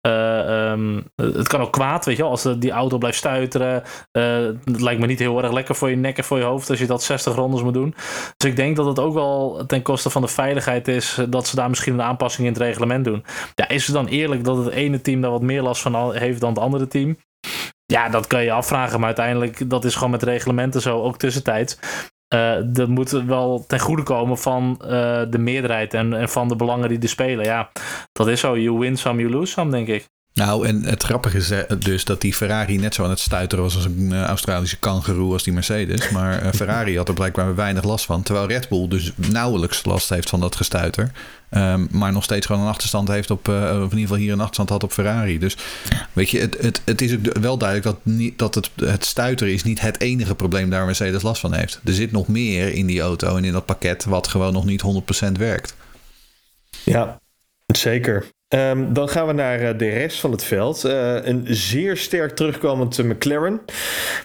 uh, um, het kan ook kwaad, weet je als die auto blijft stuiteren. Uh, het lijkt me niet heel erg lekker voor je nek en voor je hoofd als je dat 60 rondes moet doen. Dus ik denk dat het ook wel ten koste van de veiligheid is dat ze daar misschien een aanpassing in het reglement doen. Ja, is het dan eerlijk dat het ene team daar wat meer last van heeft dan het andere team? Ja, dat kan je afvragen, maar uiteindelijk dat is gewoon met reglementen zo, ook tussentijds. Uh, dat moet wel ten goede komen van uh, de meerderheid en, en van de belangen die er spelen. Ja, dat is zo. You win some, you lose some, denk ik. Nou, en het grappige is dus dat die Ferrari net zo aan het stuiteren was als een Australische kangeroe als die Mercedes. Maar uh, Ferrari had er blijkbaar weinig last van. Terwijl Red Bull dus nauwelijks last heeft van dat gestuiter. Um, maar nog steeds gewoon een achterstand heeft op, uh, of in ieder geval hier een achterstand had op Ferrari. Dus weet je, het, het, het is ook wel duidelijk dat, niet, dat het, het stuiteren is niet het enige probleem daar Mercedes last van heeft. Er zit nog meer in die auto en in dat pakket wat gewoon nog niet 100% werkt. Ja, zeker. Ehm, dan gaan we naar eh, de rest van het veld. Uh, een zeer sterk terugkomend McLaren.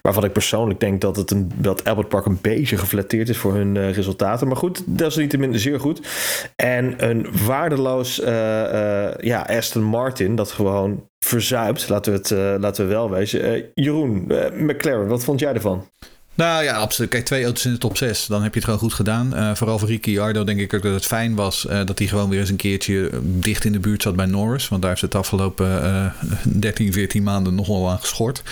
Waarvan ik persoonlijk denk dat, het een, dat Albert Park een beetje geflatteerd is voor hun uh, resultaten. Maar goed, dat is zeer goed. En een waardeloos ja, Aston Martin dat gewoon verzuipt. Laten we het laten we wel wezen. Jeroen, McLaren, wat vond jij ervan? Nou ja, absoluut. Kijk, twee auto's in de top 6, dan heb je het gewoon goed gedaan. Uh, vooral voor Ricciardo denk ik ook dat het fijn was uh, dat hij gewoon weer eens een keertje dicht in de buurt zat bij Norris. Want daar heeft het afgelopen uh, 13, 14 maanden nogal aan geschort.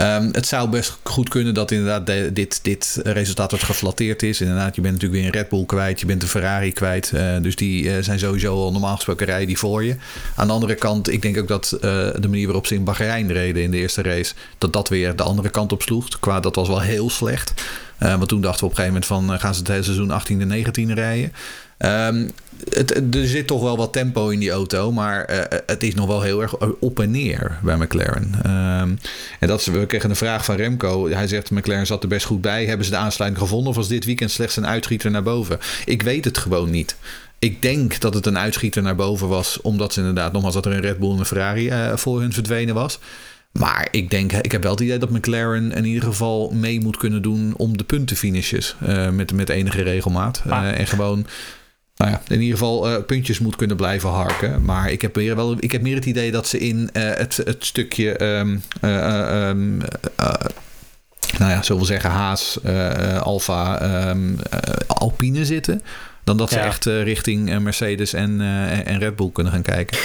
Um, het zou best goed kunnen dat inderdaad dit, dit resultaat wat geflatteerd is. Inderdaad, je bent natuurlijk weer een Red Bull kwijt, je bent een Ferrari kwijt. Uh, dus die uh, zijn sowieso al normaal gesproken rijden die voor je. Aan de andere kant, ik denk ook dat uh, de manier waarop ze in Bahrein reden in de eerste race, dat dat weer de andere kant op sloeg. Qua dat was wel heel slecht. Want toen dachten we op een gegeven moment van gaan ze het hele seizoen 18 en 19 rijden. Um, het, er zit toch wel wat tempo in die auto, maar uh, het is nog wel heel erg op en neer bij McLaren. Um, en dat we kregen een vraag van Remco. Hij zegt: McLaren zat er best goed bij. Hebben ze de aansluiting gevonden of was dit weekend slechts een uitschieter naar boven? Ik weet het gewoon niet. Ik denk dat het een uitschieter naar boven was, omdat ze inderdaad nogmaals dat er een Red Bull en een Ferrari voor hun verdwenen was. Maar ik denk, ik heb wel het idee dat McLaren in ieder geval mee moet kunnen doen om de puntenfinishes. Uh, met, met enige regelmaat. Uh, en gewoon nou ja, in ieder geval uh, puntjes moet kunnen blijven harken. Maar ik heb, meer wel, ik heb meer het idee dat ze in het, het stukje. Um, uh, um, nou ja, zullen we zeggen Haas, Alfa, um, Alpine zitten. Dan dat ze ja. echt richting Mercedes en, en Red Bull kunnen gaan kijken.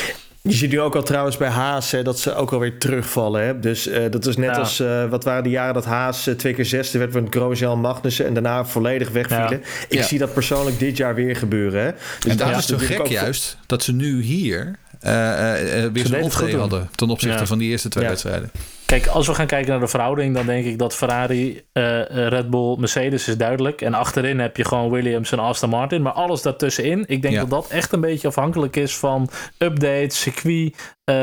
Je ziet nu ook al trouwens bij Haas hè, dat ze ook alweer terugvallen. Hè? Dus uh, dat is net ja. als, uh, wat waren de jaren dat Haas uh, twee keer zesde werd met Grosjean Magnussen en daarna volledig wegvielen. Ja. Ik ja. zie dat persoonlijk dit jaar weer gebeuren. Hè? Dus en dat is zo gek juist, dat ze nu hier weer zo'n optreden hadden ten opzichte van die eerste twee wedstrijden. Kijk, als we gaan kijken naar de verhouding, dan denk ik dat Ferrari, uh, Red Bull, Mercedes is duidelijk. En achterin heb je gewoon Williams en Aston Martin. Maar alles daartussenin, ik denk ja. dat dat echt een beetje afhankelijk is van updates, circuit. Uh,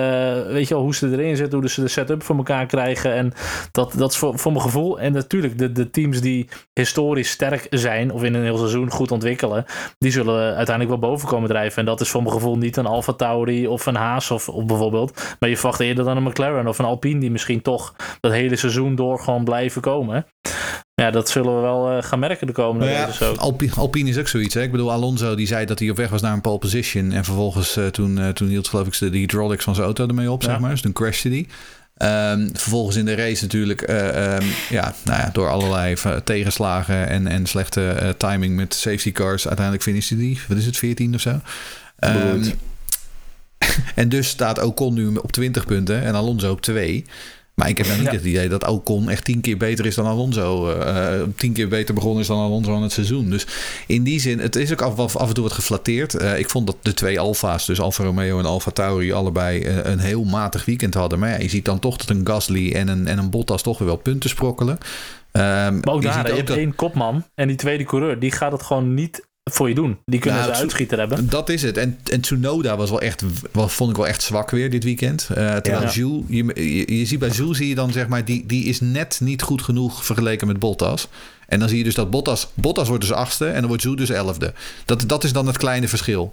weet je wel, hoe ze erin zitten, hoe ze de setup voor elkaar krijgen. En dat, dat is voor, voor mijn gevoel. En natuurlijk, de, de teams die historisch sterk zijn, of in een heel seizoen goed ontwikkelen, die zullen uiteindelijk wel boven komen drijven. En dat is voor mijn gevoel niet een Alfa Tauri of een Haas of, of bijvoorbeeld. Maar je verwacht eerder dan een McLaren of een Alpine, die misschien toch dat hele seizoen door gewoon blijven komen. Ja, dat zullen we wel uh, gaan merken de komende nou ja, Alpine, Alpine is ook zoiets. Hè? Ik bedoel, Alonso die zei dat hij op weg was naar een pole position. En vervolgens uh, toen, uh, toen hield geloof ik de hydraulics van zijn auto ermee op, ja. zeg maar. Dus toen crashte hij. Um, vervolgens in de race natuurlijk, um, ja, nou ja, door allerlei tegenslagen en, en slechte timing met safety cars. Uiteindelijk finishte hij, wat is het, 14 of zo. Um, en dus staat Ocon nu op 20 punten en Alonso op 2. Maar ik heb nou niet ja. het idee dat Ocon echt tien keer beter is dan Alonso. Uh, tien keer beter begonnen is dan Alonso aan het seizoen. Dus in die zin, het is ook af, af en toe wat geflatteerd. Uh, ik vond dat de twee Alfa's, dus Alfa Romeo en Alfa Tauri, allebei uh, een heel matig weekend hadden. Maar ja, je ziet dan toch dat een Gasly en een, en een Bottas toch weer wel punten sprokkelen. Um, maar ook daar, je, je hebt één kopman en die tweede coureur, die gaat het gewoon niet voor je doen. Die kunnen nou, ze uitschieter hebben. Dat is het. En, en Tsunoda was wel echt, wel, vond ik wel echt zwak weer dit weekend. Uh, terwijl ja. Jules, je, je, je, ziet bij Jules zie je dan zeg maar, die, die is net niet goed genoeg vergeleken met Bottas. En dan zie je dus dat Bottas, Bottas wordt dus achtste en dan wordt Zhu dus elfde. Dat, dat is dan het kleine verschil.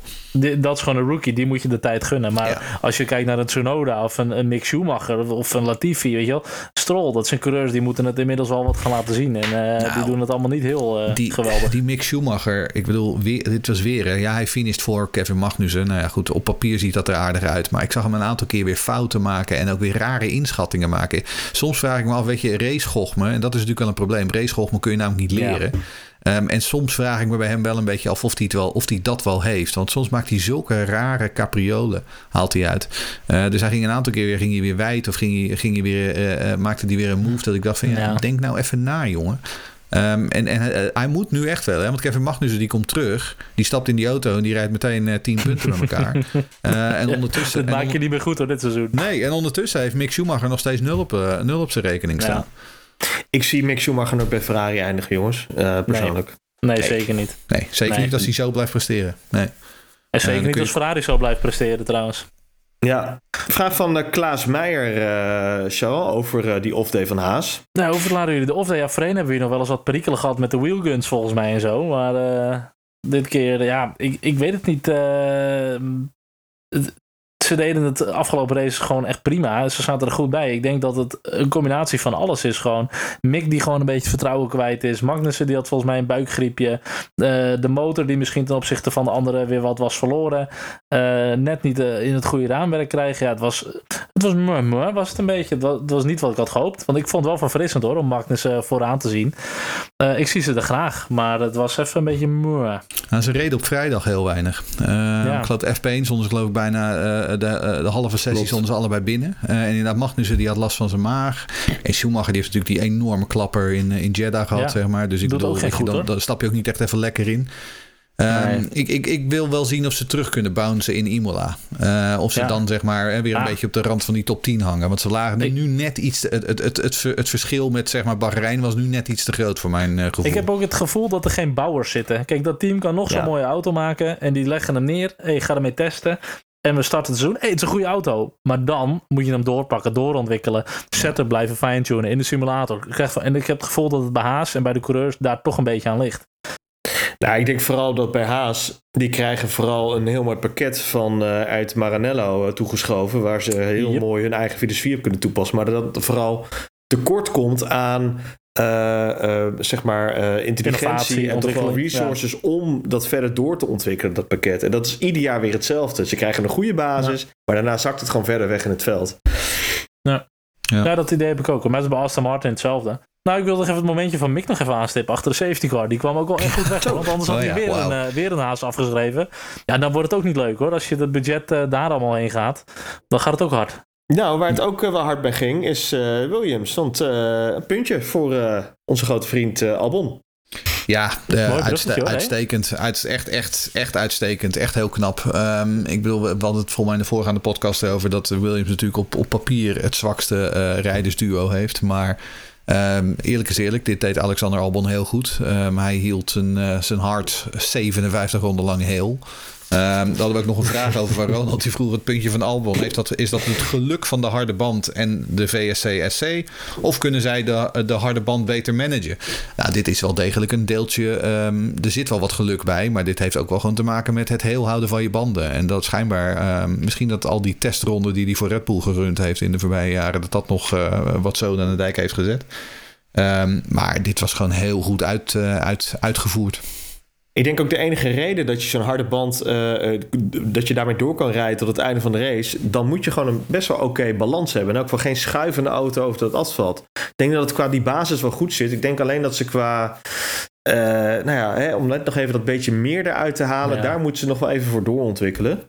Dat is gewoon een rookie, die moet je de tijd gunnen. Maar ja. als je kijkt naar een Tsunoda of een, een Mick Schumacher of een Latifi, weet je wel. Stroll, dat zijn coureurs die moeten het inmiddels wel wat gaan laten zien. En uh, nou, die doen het allemaal niet heel uh, die, geweldig. Die Mick Schumacher, ik bedoel, weer, dit was weer, hè. ja hij finished voor Kevin Magnussen. Nou ja goed, op papier ziet dat er aardig uit. Maar ik zag hem een aantal keer weer fouten maken en ook weer rare inschattingen maken. Soms vraag ik me af, weet je, racegochme, en dat is natuurlijk wel een probleem. Racegochme kun je namelijk niet leren. Ja. Um, en soms vraag ik me bij hem wel een beetje af of hij, het wel, of hij dat wel heeft. Want soms maakt hij zulke rare capriolen, haalt hij uit. Uh, dus hij ging een aantal keer weer, ging hij weer wijd of ging hij, ging hij weer, uh, uh, maakte hij weer een move dat ik dacht van ja, ja. denk nou even na jongen. Um, en en hij moet nu echt wel, hè? want Kevin Magnussen die komt terug, die stapt in die auto en die rijdt meteen uh, 10 punten met elkaar. Uh, en ondertussen. Dat maak je niet meer goed hoor, dit seizoen. Nee, en ondertussen heeft Mick Schumacher nog steeds nul op, nul op zijn rekening staan. Ja. Ik zie Mick Schumacher nog bij Ferrari eindigen, jongens. Uh, persoonlijk. Nee. nee, zeker niet. Nee, zeker nee. niet als hij zo blijft presteren. Nee. En zeker uh, niet als Ferrari zo blijft presteren, trouwens. Ja, vraag van uh, Klaas Meijer, uh, Charles, over uh, die off-day van Haas. Nou, hoe verlaten jullie de off-day? Ja, voorheen hebben we nog wel eens wat perikelen gehad met de wheelguns volgens mij en zo. Maar dit keer, ja, ik, ik weet het niet. Het, ze deden het afgelopen race gewoon echt prima. Ze zaten er goed bij. Ik denk dat het een combinatie van alles is gewoon. Mick die gewoon een beetje vertrouwen kwijt is. Magnussen die had volgens mij een buikgriepje. de motor die misschien ten opzichte van de anderen weer wat was verloren. net niet in het goede raamwerk krijgen. Ja, het was, het was, was het een beetje. Het was, niet wat ik had gehoopt. Want ik vond het wel verfrissend hoor, om Magnussen vooraan te zien. ik zie ze er graag, maar het was even een beetje... Nou, ze reden op vrijdag heel weinig. Ja. Ik geloof F1 zonder geloof ik bijna de, de halve sessie stonden ze allebei binnen. en inderdaad, Magnussen die had last van zijn maag. En Schumacher die heeft natuurlijk die enorme klapper in, in Jeddah gehad, zeg maar. Dus ik bedoel, goed, dan, dan stap je ook niet echt even lekker in. Um, ik, ik, ik wil wel zien of ze terug kunnen bouncen in Imola. Uh, of ze dan zeg maar weer een beetje op de rand van die top 10 hangen. Want ze lagen nu net iets. Het, het, het, het, het verschil met zeg maar Bahrein was nu net iets te groot voor mijn uh, gevoel. Ik heb ook het gevoel dat er geen bouwers zitten. Kijk, dat team kan nog zo'n mooie auto maken. En die leggen hem neer. Hey, ga ermee testen. En we starten het seizoen. Hey, het is een goede auto. Maar dan moet je hem doorpakken, doorontwikkelen. Setup blijven fine-tunen in de simulator. En ik heb het gevoel dat het bij Haas en bij de coureurs daar toch een beetje aan ligt. Nou, ik denk vooral dat bij Haas, die krijgen vooral een heel mooi pakket van uh, uit Maranello uh, toegeschoven, waar ze heel mooi hun eigen filosofie op kunnen toepassen. Maar dat vooral tekort komt aan zeg maar intelligentie en toch wel resources om dat verder door te ontwikkelen, dat pakket. En dat is ieder jaar weer hetzelfde. Ze krijgen een goede basis, maar daarna zakt het gewoon verder weg in het veld. Ja. Ja. ja. dat idee heb ik ook. Met bij Aston Martin hetzelfde. Nou, ik wilde even het momentje van Mick nog even aanstippen achter de safety car. Die kwam ook wel echt goed weg. want anders had oh hij weer, een, uh, weer een haas afgeschreven. Ja, dan wordt het ook niet leuk hoor. Als je het budget uh, daar allemaal heen gaat, dan gaat het ook hard. Nou, waar het ook uh, wel hard bij ging, is Williams. Stond een puntje voor onze grote vriend Albon. Ja, uh, uitste uitstekend. Uit, echt, echt, echt uitstekend. Echt heel knap. Um, ik bedoel, we hadden het volgens mij in de voorgaande podcast over dat Williams natuurlijk op, op papier het zwakste uh, rijdersduo heeft. Maar um, eerlijk is eerlijk, dit deed Alexander Albon heel goed. Um, hij hield zijn, uh, zijn hart 57 ronden lang heel. Um, daar hadden we ook nog een vraag over waar Ronald die vroeg het puntje van Albon. Heeft dat, is dat het geluk van de harde band en de VSC-SC? Of kunnen zij de, de harde band beter managen? Nou, dit is wel degelijk een deeltje. Um, er zit wel wat geluk bij, maar dit heeft ook wel gewoon te maken met het heel houden van je banden. En dat schijnbaar, um, misschien dat al die testronden die hij voor Red Bull gerund heeft in de voorbije jaren, dat dat nog uh, wat zo aan de dijk heeft gezet. maar dit was gewoon heel goed uit, uh, uit, uitgevoerd. Ik denk ook de enige reden dat je zo'n harde band, uh, dat je daarmee door kan rijden tot het einde van de race, dan moet je gewoon een best wel oké balans hebben. En ook voor geen schuivende auto over dat asfalt. Ik denk dat het qua die basis wel goed zit. Ik denk alleen dat ze qua, uh, nou ja, hè, om net nog even dat beetje meer eruit te halen, daar moeten ze nog wel even voor doorontwikkelen.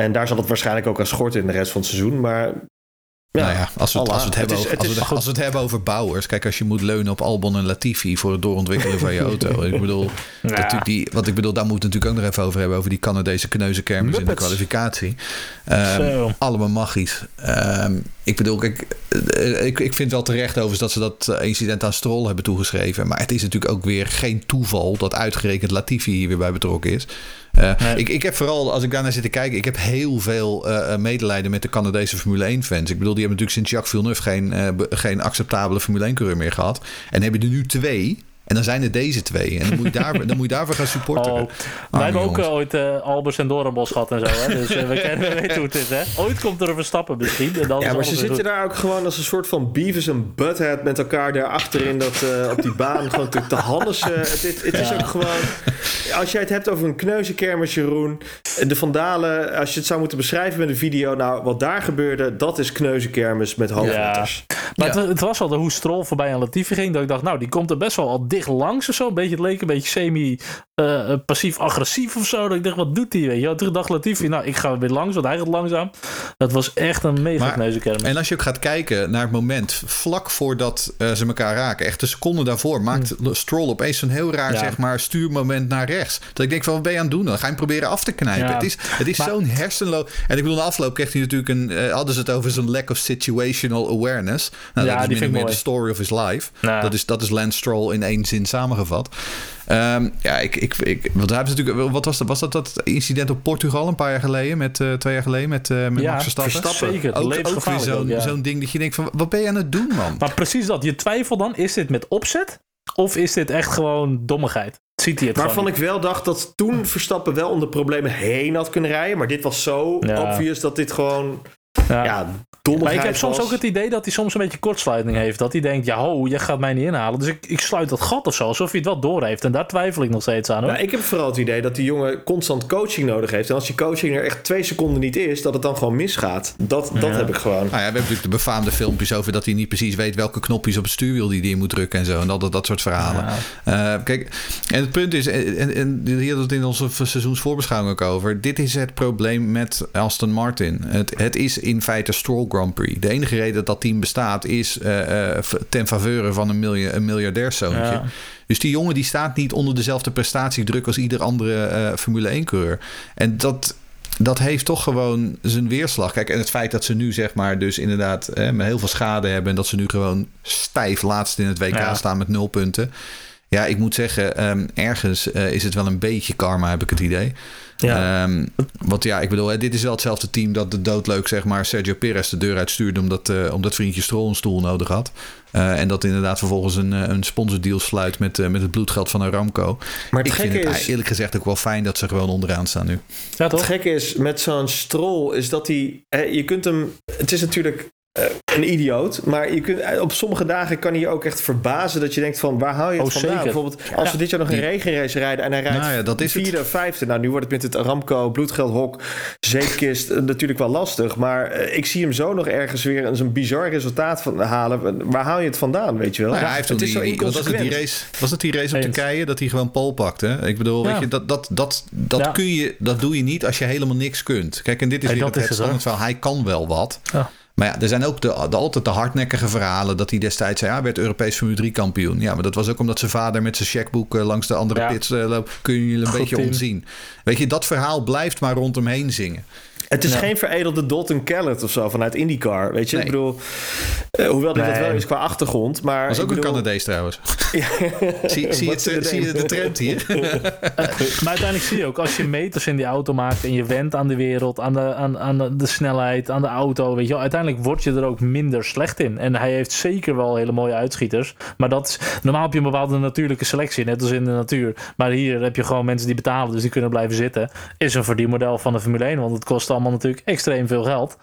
En daar zal het waarschijnlijk ook aan schorten in de rest van het seizoen. Maar ja, nou ja, als we het, als we het, hebben, over, als, we, als we het hebben over bouwers. Kijk, als je moet leunen op Albon en Latifi voor het doorontwikkelen van je auto. Ik bedoel, ja. die, wat ik bedoel, daar moeten we natuurlijk ook nog even over hebben. Over die Canadese kneuzenkermis in de kwalificatie. Um, allemaal magisch. Um, ik bedoel, kijk, eh, ik, ik vind wel terecht overigens dat ze dat eh, incident aan Stroll hebben toegeschreven. Maar het is natuurlijk ook weer geen toeval dat uitgerekend Latifi hier weer bij betrokken is. Uh, ik, ik heb vooral, als ik daarnaar zit te kijken, ik heb heel veel uh, medelijden met de Canadese Formule 1 fans. Ik bedoel, die hebben natuurlijk sinds Jacques Villeneuve geen, uh, geen acceptabele Formule 1 coureur meer gehad. En hebben er nu twee. En dan zijn er deze twee. En dan moet je, daar, dan moet je daarvoor gaan supporten. Oh, wij hebben ook ooit uh, Albers en Dorenbos gehad en zo. Hè? Dus uh, we, kennen, we weten hoe het is. Hè? Ooit komt er een Verstappen misschien. En dan ja, maar ze zitten daar ook gewoon als een soort van Beavis en Butthead met elkaar daar achterin dat, uh, op die baan. gewoon te, te. Het, het, het ja. is ook gewoon... Als jij het hebt over een kneuzenkermis, Jeroen. De vandalen, als je het zou moeten beschrijven met een video. Nou, wat daar gebeurde, dat is kneuzenkermis met hoofdletters. Ja. Maar het, het, was al de hoe Strol voorbij aan Latifi ging. Dat ik dacht, nou, die komt er best wel al dicht langs of zo. Een beetje, het leek een beetje semi-passief-agressief uh, of zo. Dat ik dacht, wat doet hij? Weet je? Toen dacht Latifi, nou, ik ga weer langs, want hij gaat langzaam. Dat was echt een mega kneuzenkermis. En als je ook gaat kijken naar het moment vlak voordat uh, ze elkaar raken, echt een seconde daarvoor, maakt mm. Stroll opeens zo'n heel raar, ja. zeg maar, stuurmoment naar rechts. Dat ik denk van, wat ben je aan het doen? Dan ga je hem proberen af te knijpen. Ja. Het is, het is zo'n hersenloop. En ik bedoel, de afloop kreeg hij natuurlijk een, uh, hadden ze het over zo'n lack of situational awareness. Nou, ja, dat is min meer de story of his life. Nou. Dat, is, dat is Lance Stroll in één zin samengevat. Um, ja, ik, ik, ik, want natuurlijk, wat was dat? Was dat dat incident op Portugal een paar jaar geleden, met uh, twee jaar geleden met, uh, met ja, Max Verstappen? Verstappen. Zeker, ook, ook weer zo'n ja. ding dat je denkt van, wat ben je aan het doen, man? Maar precies dat. Je twijfelt dan, is dit met opzet of is dit echt gewoon dommigheid? ziet hij het Waarvan ik wel dacht dat toen Verstappen wel om de problemen heen had kunnen rijden. Maar dit was zo Ja. obvious dat dit gewoon. Ja. ja, Maar ik heb soms was. ook het idee dat hij soms een beetje kortsluiting heeft. Dat hij denkt, ja ho, jij gaat mij niet inhalen. Dus ik, ik sluit dat gat of zo. Alsof hij het wel door heeft. En daar twijfel ik nog steeds aan. Hoor. Nou, ik heb vooral het idee dat die jongen constant coaching nodig heeft. En als die coaching er echt twee seconden niet is, dat het dan gewoon misgaat. Dat, dat Ja. heb ik gewoon. Nou ja, we hebben natuurlijk de befaamde filmpjes over dat hij niet precies weet welke knopjes op het stuurwiel die hij in moet drukken en zo. En dat, dat, dat soort verhalen. Ja. Eh, kijk, en het punt is, en, en, en hier hadden we het in onze seizoensvoorbeschouwing ook over. Dit is het probleem met Aston Martin. Het, het is in feite Stroll Grand Prix. De enige reden dat dat team bestaat is eh, eh, ten faveur van een, milja een miljardairzoontje. Ja. Dus die jongen die staat niet onder dezelfde prestatiedruk als ieder andere eh, Formule 1-coureur. En dat, dat heeft toch gewoon zijn weerslag. Kijk, en het feit dat ze nu zeg maar dus inderdaad eh, met heel veel schade hebben... en dat ze nu gewoon stijf laatst in het WK Ja. staan met nul punten... Ja, ik moet zeggen, ehm, ergens is het wel een beetje karma, heb ik het idee. Ja. Ehm, want ja, ik bedoel, hè, dit is wel hetzelfde team dat de doodleuk, zeg maar, Sergio Perez de deur uitstuurde omdat, eh, omdat vriendje Stroll een stoel nodig had. Eh, en dat inderdaad vervolgens een, eh, een sponsordeal sluit met, eh, met het bloedgeld van Aramco. Maar het ik vind het is, eerlijk gezegd ook wel fijn dat ze gewoon onderaan staan nu. ja, toch? het gekke is met zo'n Stroll is dat hij... eh, je kunt hem... Het is natuurlijk eh, een idioot. Maar je kunt, eh, op sommige dagen kan hij je ook echt verbazen dat je denkt van waar haal je het Oh, vandaan? zeker. Bijvoorbeeld als we dit jaar nog een Die- regenrace rijden en hij rijdt Nou ja, dat is het. vierde, vijfde. Nou, nu wordt het met het Aramco, bloedgeldhok, zeepkist eh, natuurlijk wel lastig. Maar ik zie hem zo nog ergens weer een zo'n bizar resultaat van halen. Waar haal je het vandaan, weet je wel? Nou ja, hij heeft het is zo was het, die race, was het die race op. Turkije dat hij gewoon pol pakte? Ik bedoel, Ja. weet je, dat, dat, dat, dat, Ja. kun je, dat doe je niet als je helemaal niks kunt. Kijk, en dit is weer dat het, is het het, hoor. standaard verhaal. Hij kan wel wat. Ja. Maar ja, er zijn ook de, de, altijd de hardnekkige verhalen dat hij destijds zei, ja, werd Europees Formule 3 kampioen. Ja, maar dat was ook omdat zijn vader met zijn checkboek eh, langs de andere Ja. pits uh, loopt. Kun je jullie een Goed beetje team. ontzien. Weet je, dat verhaal blijft maar rondomheen zingen. Het is Ja. geen veredelde Dalton Kellett of zo vanuit IndyCar, weet je? Nee. Ik bedoel, eh, hoewel dit dat wel is qua achtergrond, maar... Dat is ook een Canadees trouwens. Ja. zie, zie, het, je de trend hier? Maar uiteindelijk zie je ook, als je meters in die auto maakt en je went aan de wereld, aan de, aan, aan de- de snelheid, aan de auto, weet je wel, uiteindelijk word je er ook minder slecht in. En hij heeft zeker wel hele mooie uitschieters. Maar dat is, normaal heb je een bepaalde natuurlijke selectie, net als in de natuur. Maar hier heb je gewoon mensen die betalen, dus die kunnen blijven zitten. Is een verdienmodel van de Formule 1, want het kost allemaal natuurlijk extreem veel geld.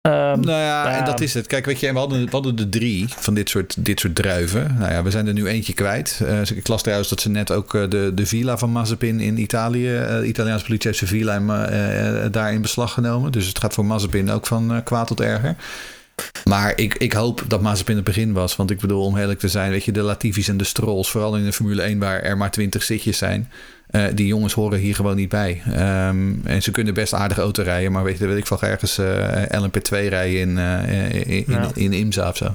Ehm, Nou ja, en Ja. dat is het. Kijk, weet je, we hadden, we hadden de drie van dit soort, dit soort druiven. Nou ja, we zijn er nu eentje kwijt. Eh, ik las trouwens dat ze net ook eh, de, de villa van Mazepin in Italië... de Italiaanse politie heeft zijn villa in, daar in beslag genomen. Dus het gaat voor Mazepin ook van kwaad tot erger. Maar ik, ik hoop dat Mazepin het begin was. Want ik bedoel, om eerlijk te zijn, weet je, de Latifi's en de Strolls... vooral in de Formule 1 waar er maar 20 zitjes zijn... eh, die jongens horen hier gewoon niet bij. Ehm, en ze kunnen best aardig auto rijden, maar weet je, weet ik veel, ergens eh LMP2 rijden in, eh, in, in, Ja. in Imza of zo.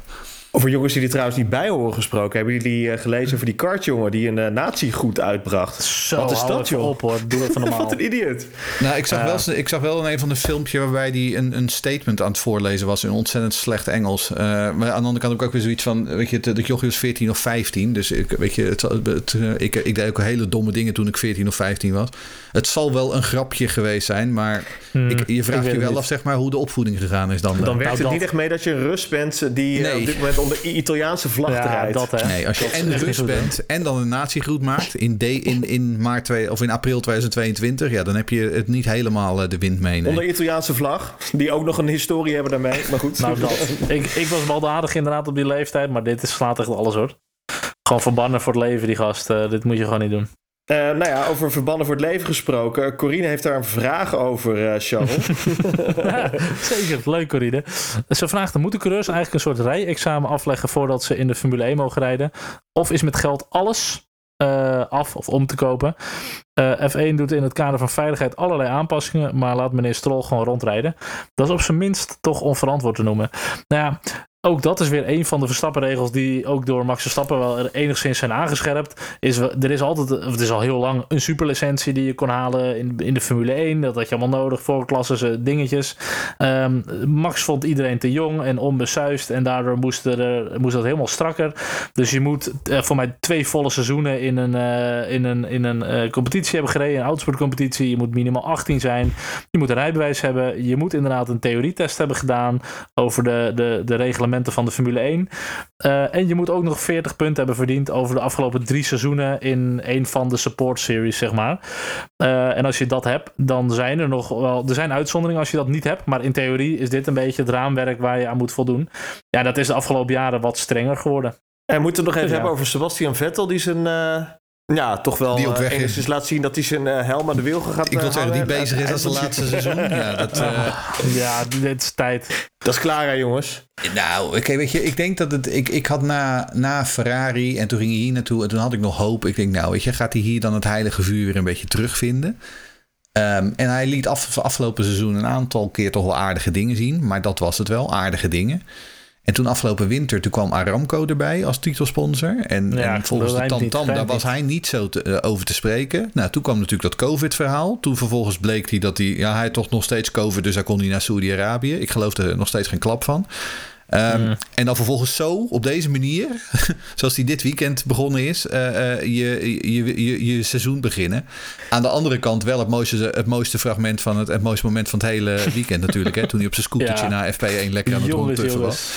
Over jongens die er trouwens niet bij horen gesproken. Hebben jullie eh, gelezen over die kartjongen die een uh, nazi-goed uitbracht? Zo, Wat is dat, joh? op hoor. Doe even normaal. Wat een idiot. Nou, ik zag, wel, ik zag wel in een van de filmpjes waarbij hij een, een statement aan het voorlezen was in ontzettend slecht Engels. Eh, maar aan de andere kant heb ik ook weer zoiets van, weet je, het- dat jochie was 14 of 15. Dus ik, weet je, het, het, eh, ik, ik deed ook hele domme dingen toen ik 14 of 15 was. Het zal wel een grapje geweest zijn, maar Hmm, ik, je vraagt je het wel niet. af zeg maar, hoe de opvoeding gegaan is dan. Dan eh. werkt het dat- niet echt mee dat je een Rus bent die eh, Nee. op dit moment onder Italiaanse vlag ja, rijdt. dat hè. Nee, als je en echt Rus niet goed, hè. bent en dan een natiegroet maakt in, de, in, in, maart twee, of in april 2022, ja, dan heb je het niet helemaal eh, de wind mee. nee. Onder Italiaanse vlag, die ook nog een historie hebben daarmee. Maar goed. Nou, dat. ik, ik was baldadig inderdaad op die leeftijd, maar dit is, slaat echt alles hoor. Gewoon verbannen voor het leven, die gast. Dit moet je gewoon niet doen. Eh, nou ja, over verbannen voor het leven gesproken. Corine heeft daar een vraag over, eh Charles. Ja, zeker, leuk Corine. Ze vraagt, moeten coureurs eigenlijk een soort rijexamen afleggen voordat ze in de Formule 1 mogen rijden? Of is met geld alles eh, af of om te kopen? Eh, F1 doet in het kader van veiligheid allerlei aanpassingen, maar laat meneer Stroll gewoon rondrijden. Dat is op zijn minst toch onverantwoord te noemen. Nou ja, ook dat is weer een van de Verstappenregels die ook door Max Verstappen wel enigszins zijn aangescherpt. Is, er is altijd, het is al heel lang, een superlicentie die je kon halen in, in de Formule 1. Dat had je allemaal nodig, voorklasses, eh, dingetjes. Ehm, Max vond iedereen te jong en onbesuist en daardoor moest, er, moest dat helemaal strakker. Dus je moet eh, voor mij twee volle seizoenen in een, eh, in een, in een eh, competitie hebben gereden, een autosportcompetitie. Je moet minimaal 18 zijn. Je moet een rijbewijs hebben. Je moet inderdaad een theorietest hebben gedaan over de, de, de reglementen evenementen van de Formule 1. Uh, en je moet ook nog 40 punten hebben verdiend over de afgelopen drie seizoenen in een van de support series, zeg maar. Uh, en als je dat hebt, dan zijn er nog wel. Er zijn uitzonderingen als je dat niet hebt. Maar in theorie is dit een beetje het raamwerk waar je aan moet voldoen. Ja, dat is de afgelopen jaren wat strenger geworden. En moeten we het nog even hebben over Sebastian Vettel, die zijn uh, ja, toch wel die op weg uh, is. laat zien dat hij zijn uh, helm aan de wiel gaat Ik wil zeggen, die bezig is als zijn laatste seizoen. Ja, dat, ja, dit is tijd. Dat is klaar hè, jongens? Nou, okay, weet je, ik denk dat het... Ik, ik had na, na Ferrari en toen ging hij hier naartoe en toen had ik nog hoop. Ik denk, nou, weet je, gaat hij hier dan het heilige vuur weer een beetje terugvinden? Um, en hij liet af, afgelopen seizoen een aantal keer toch wel aardige dingen zien. Maar dat was het wel, aardige dingen. En toen afgelopen winter, toen kwam Aramco erbij als titelsponsor. En, ja, en volgens de Tantam, daar was hij niet zo te, uh, over te spreken. Nou, toen kwam natuurlijk dat COVID-verhaal. Toen vervolgens bleek hij dat hij, ja, hij toch nog steeds COVID, dus hij kon niet naar Saudi-Arabië. Ik geloof er nog steeds geen klap van. Um, En dan vervolgens zo, op deze manier, zoals die dit weekend begonnen is, uh, uh, je, je, je, je, seizoen beginnen. Aan de andere kant wel het mooiste, het mooiste fragment van het, het mooiste moment van het hele weekend natuurlijk. Hè, toen hij op zijn scootertje ja. naar FP1 lekker aan het rondtuffen was.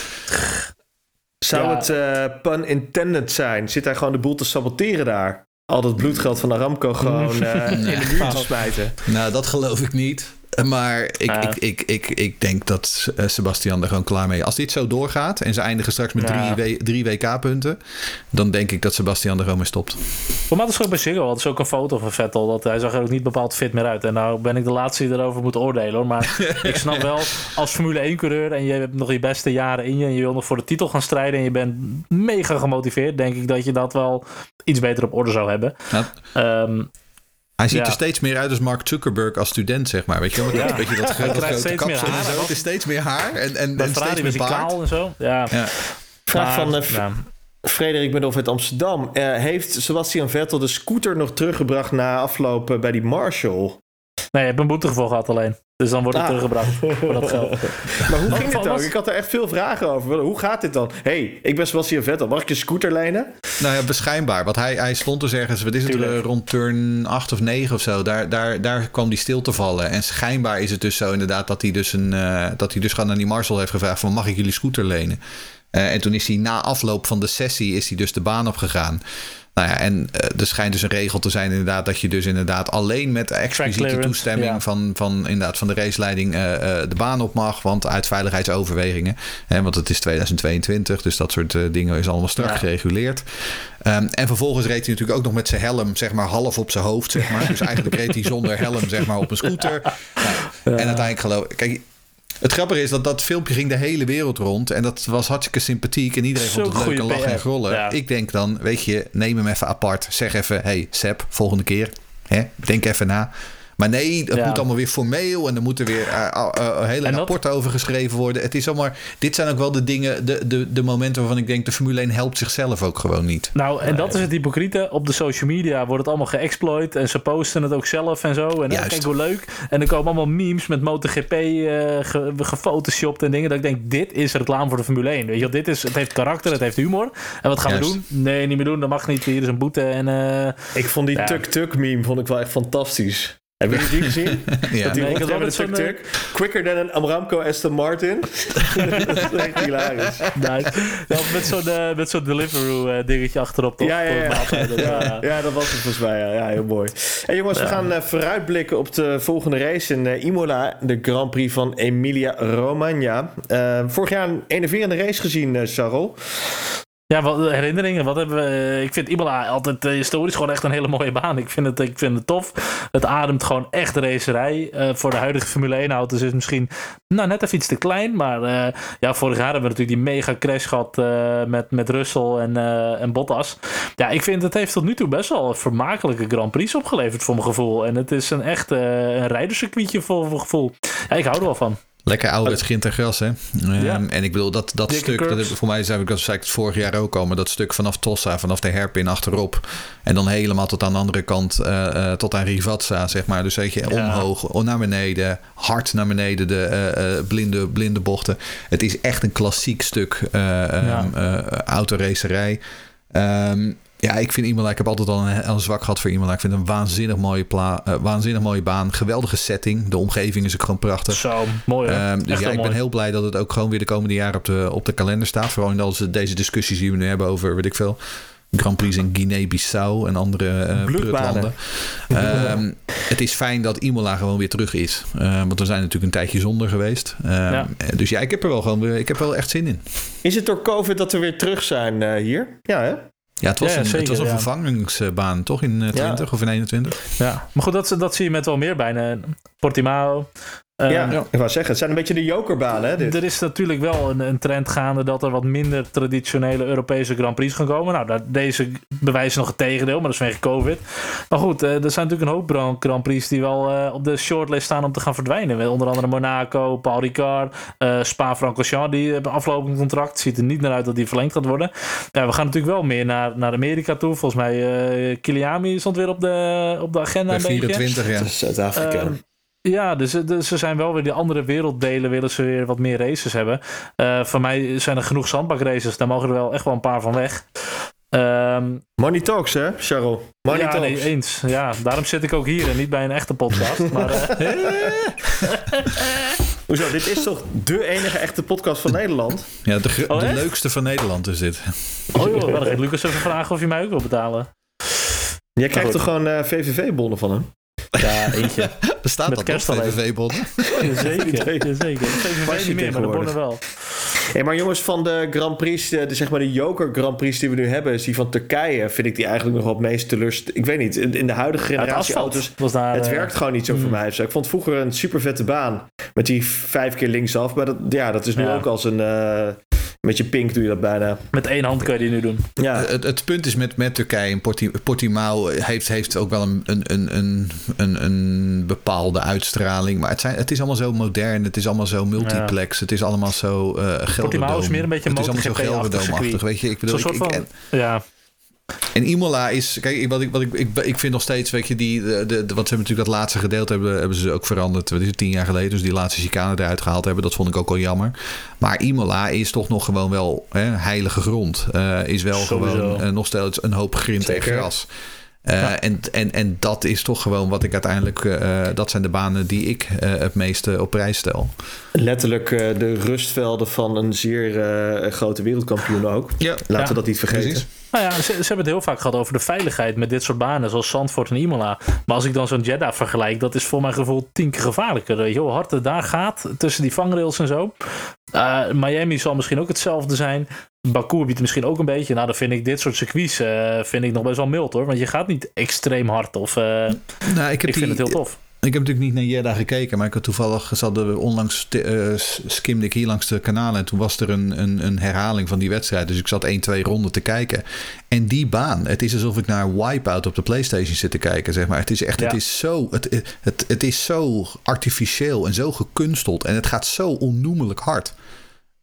Zou ja. het uh, pun intended zijn? Zit hij gewoon de boel te saboteren daar? Al dat bloedgeld van Aramco gewoon in de muur te smijten? Nou, dat geloof ik niet. Maar ik, ik, ik, ik, ik denk dat eh, Sebastian er gewoon klaar mee is. Als dit zo doorgaat en ze eindigen straks met ja. drie, drie WK-punten, dan denk ik dat Sebastian er gewoon mee stopt. Voor mij is het ook bij Ziggo. Het is ook een foto van Vettel. Dat hij zag er ook niet bepaald fit meer uit. En nou ben ik de laatste die erover moet oordelen hoor. Maar ik snap wel, als Formule 1-coureur en je hebt nog je beste jaren in je en je wil nog voor de titel gaan strijden en je bent mega gemotiveerd, denk ik dat je dat wel iets beter op orde zou hebben. Ja. Um, hij ziet er steeds meer uit als Mark Zuckerberg als student, zeg maar. Weet je, ja. weet je dat, dat, dat grote kapsel en zo. Het is steeds meer haar en, en, en steeds meer baard. en zo. Ja. ja. Vraag van uh, ja. Frederik Bedolf uit Amsterdam. Uh, heeft Sebastian Vettel de scooter nog teruggebracht na afloop bij die Marshall? Nee, je hebt een boete gehad alleen. Dus dan wordt het ah. teruggebracht voor dat geld. maar hoe ging dit dan? Ik had er echt veel vragen over. Hoe gaat dit dan? hey, ik ben Sebastian Vettel. Mag ik je scooter lenen? Nou ja, beschijnbaar. Want hij, hij stond dus ergens, wat is het, Tuurlijk. rond turn 8 of 9 of zo. Daar, daar, daar kwam die stil te vallen. En schijnbaar is het dus zo inderdaad dat hij dus, een, uh, dat hij dus gewoon aan die Marshall heeft gevraagd van mag ik jullie scooter lenen? Uh, en toen is hij na afloop van de sessie is hij dus de baan opgegaan. Nou ja, en uh, er schijnt dus een regel te zijn inderdaad dat je dus inderdaad alleen met expliciete toestemming ja. van, van, inderdaad van de raceleiding uh, uh, de baan op mag. Want uit veiligheidsoverwegingen. Hè, want het is 2022, dus dat soort dingen is allemaal strak ja. gereguleerd. Um, en vervolgens reed hij natuurlijk ook nog met zijn helm, zeg maar, half op zijn hoofd, zeg maar. Dus eigenlijk reed hij zonder helm, zeg maar, op een scooter. Nou, en uiteindelijk geloof ik. Kijk, het grappige is dat dat filmpje ging de hele wereld rond. En dat was hartstikke sympathiek. En iedereen vond het leuk en lachen en grollen. Ja. Ik denk dan, weet je, neem hem even apart. Zeg even, hey Seb, volgende keer. Hè, denk even na. Maar nee, het ja. moet allemaal weer formeel en er moeten weer uh, uh, uh, hele rapporten dat... over geschreven worden. Het is allemaal, dit zijn ook wel de dingen, de, de, de momenten waarvan ik denk de Formule 1 helpt zichzelf ook gewoon niet. Nou, en dat is het hypocriete. Op de social media wordt het allemaal geëxploit en ze posten het ook zelf en zo. En kijk hoe leuk. En er komen allemaal memes met MotoGP uh, ge, gefotoshopt en dingen. Dat ik denk, dit is reclame voor de Formule 1. Weet je, dit is, het heeft karakter, het heeft humor. En wat gaan Juist. we doen? Nee, niet meer doen. Dat mag niet. Hier is een boete. En, uh, ik vond die ja. tuk-tuk meme vond ik wel echt fantastisch. Hebben jullie die gezien? ja. Dat die nee, met een tuk-tuk. Quicker than een Aramco Aston Martin. dat is echt hilarisch. Nice. Ja, met zo'n uh, met zo'n Deliveroo uh, dingetje achterop. Toch? Ja, ja, ja. ja, ja. dat was het volgens mij. Ja, ja heel mooi. En jongens, we gaan uh, vooruitblikken op de volgende race in Imola. De Grand Prix van Emilia Romagna. vorig jaar een enerverende race gezien, Charles. Ja, wat herinneringen. Wat hebben we? Ik vind Imola altijd uh, historisch gewoon echt een hele mooie baan. Ik vind het, ik vind het tof. Het ademt gewoon echt racerij. Uh, voor de huidige Formule 1 auto's is het misschien nou, net even iets te klein. Maar ja, vorig jaar hebben we natuurlijk die mega crash gehad met, met Russell en, en Bottas. Ja, ik vind het heeft tot nu toe best wel een vermakelijke Grand Prix opgeleverd voor mijn gevoel. En het is een echt een rijderscircuitje voor mijn gevoel. Ja, ik hou er wel van. Lekker ouderwets en gras, hè? Ja. Um, en ik bedoel, dat, dat stuk, dat, voor mij zei ik, dat zei ik het vorig jaar ook al, maar dat stuk vanaf Tossa, vanaf de herpin achterop. En dan helemaal tot aan de andere kant, uh, uh, tot aan Rivazza, zeg maar. Dus weet je, ja. omhoog, naar beneden, hard naar beneden, de uh, blinde, blinde bochten. Het is echt een klassiek stuk ja. um, autoracerij. Um, Ja, ik vind Imola, ik heb altijd al een, een zwak gehad voor Imola. Ik vind het een waanzinnig mooie, pla, uh, waanzinnig mooie baan. Geweldige setting. De omgeving is ook gewoon prachtig. Zo, mooi hè? Um, dus ja, ik mooi. ben heel blij dat het ook gewoon weer de komende jaren op de, op de kalender staat. Vooral in als deze discussies die we nu hebben over, weet ik veel... Grand Prix in Guinea-Bissau en andere uh, landen. Um, het is fijn dat Imola gewoon weer terug is. Uh, want we zijn natuurlijk een tijdje zonder geweest. Um, ja. Dus ja, ik heb er wel gewoon ik heb er wel echt zin in. Is het door COVID dat we weer terug zijn uh, hier? Ja, hè? Ja, het was ja, een, zeker, het was een ja. vervangingsbaan, toch? In uh, 20 ja. of in 21? Ja, maar goed, dat, dat zie je met wel meer bijna. Portimao, Uh, ja, ja, ik wou zeggen, het zijn een beetje de jokerbanen. Hè, dit. Er is natuurlijk wel een, een, trend gaande dat er wat minder traditionele Europese Grand Prix gaan komen. Nou, dat, deze bewijzen nog het tegendeel, maar dat is vanwege COVID. Maar goed, uh, er zijn natuurlijk een hoop Grand Prix die wel uh, op de shortlist staan om te gaan verdwijnen. Onder andere Monaco, Paul Ricard, Spa-Francorchamps, die hebben aflopend contract. Ziet er niet naar uit dat die verlengd gaat worden. Ja, we gaan natuurlijk wel meer naar, naar Amerika toe. Volgens mij, Kiliami stond weer op de, op de agenda. Bij 24, ja. Zuid-Afrika. Ja, dus, dus ze zijn wel weer die andere werelddelen willen ze weer wat meer races hebben. Uh, voor mij zijn er genoeg zandbakraces. Daar mogen er wel echt wel een paar van weg. Um, Money talks, hè, Charles? Money ja, talks. nee, eens. Ja, daarom zit ik ook hier en niet bij een echte podcast. maar, uh... Hoezo? Dit is toch de enige echte podcast van Nederland? Ja, de, oh, de leukste van Nederland is dit. Oh joh, dan gaat Lucas even vragen of je mij ook wil betalen. Jij krijgt toch gewoon uh, VVV-bonnen van hem? Ja, eentje. Bestaat Met dat nog, VVV-bonnen? zeker, zeker. VVV niet meer, maar de bonnen wel. Hey, maar jongens, van de Grand Prix, de, zeg maar de Joker Grand Prix die we nu hebben, is die van Turkije, vind ik die eigenlijk nog wel het meest telust. Ik weet niet, in, in de huidige generatie ja, auto's, was daar, het uh, werkt gewoon niet zo mm. voor mij. Ik vond vroeger een super vette baan met die vijf keer linksaf, maar dat, ja, dat is nu ja. ook als een... Uh, met je pink doe je dat bijna. Met één hand kan je die nu doen. Ja. Het, het punt is met, met Turkije en Porti, Portimao heeft, heeft ook wel een, een, een, een, een bepaalde uitstraling. Maar het, zijn, het is allemaal zo modern. Het is allemaal zo multiplex. Ja. Het is allemaal zo uh, Portimao is meer een beetje Het is allemaal zo gelderdoomachtig. Weet je, ik bedoel, ik, ik, van, ja. En Imola is, kijk, wat ik, wat ik, ik, ik vind nog steeds, weet je, die, de, de, wat ze natuurlijk dat laatste gedeelte hebben, hebben ze ook veranderd. Wat is het, tien jaar geleden, dus die laatste chicane eruit gehaald hebben. Dat vond ik ook wel jammer. Maar Imola is toch nog gewoon wel hè, heilige grond. Uh, is wel Sowieso. gewoon uh, nog steeds een hoop grind en gras. Uh, ja. en, en, en dat is toch gewoon wat ik uiteindelijk, uh, dat zijn de banen die ik uh, het meeste op prijs stel. Letterlijk de rustvelden van een zeer grote wereldkampioen ook. Ja. Laten we dat niet vergeten. Precies. Nou ja, ze, ze, hebben het heel vaak gehad over de veiligheid met dit soort banen, zoals Zandvoort en Imola. Maar als ik dan zo'n Jeddah vergelijk, dat is voor mijn gevoel tien keer gevaarlijker. Weet je hoe hard het daar gaat, tussen die vangrails en zo. Uh, Miami zal misschien ook hetzelfde zijn. Baku biedt misschien ook een beetje. Nou, dan vind ik dit soort circuits uh, vind ik nog best wel mild hoor. Want je gaat niet extreem hard. Of, uh, nou, ik, heb ik vind die, het heel tof. Ik heb natuurlijk niet naar Jeddah gekeken, maar ik had toevallig zat onlangs uh, skimde ik hier langs de kanalen en toen was er een, een, een, herhaling van die wedstrijd. Dus ik zat 1, 2 ronden te kijken. En die baan, het is alsof ik naar Wipeout op de PlayStation zit te kijken, zeg maar. Het is echt, ja. het is zo, het, het, het is zo artificieel en zo gekunsteld en het gaat zo onnoemelijk hard.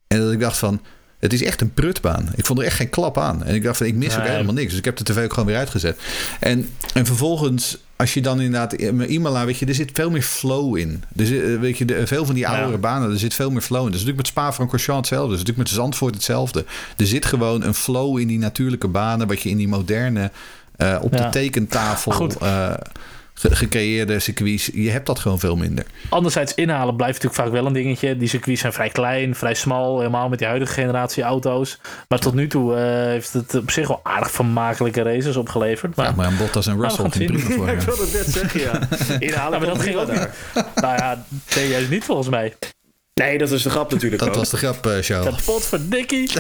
En dat ik dacht van, het is echt een prutbaan. Ik vond er echt geen klap aan. En ik dacht van, ik mis nee. ook helemaal niks. Dus ik heb de tv ook gewoon weer uitgezet. En, en vervolgens, als je dan inderdaad... Imola, weet je, er zit veel meer flow in. Dus weet je, de, veel van die oudere ja. banen, er zit veel meer flow in. Dat is natuurlijk met Spa-Francorchamps hetzelfde. Dat is natuurlijk met Zandvoort hetzelfde. Er zit gewoon een flow in die natuurlijke banen... wat je in die moderne, uh, op ja. de tekentafel... Uh, gecreëerde circuits, je hebt dat gewoon veel minder. Anderzijds, inhalen blijft natuurlijk vaak wel een dingetje. Die circuits zijn vrij klein, vrij smal, helemaal met die huidige generatie auto's. Maar tot nu toe uh, heeft het op zich wel aardig vermakelijke races opgeleverd. Maar, ja, maar Bottas en Russell nou, prima voor. ik wilde het net zeggen, ja. Inhalen ja, maar dat ging ook niet. nou ja, nee, juist niet volgens mij. Nee, dat is de grap natuurlijk Dat ook. was de grap, uh, Charles. Potverdikkie.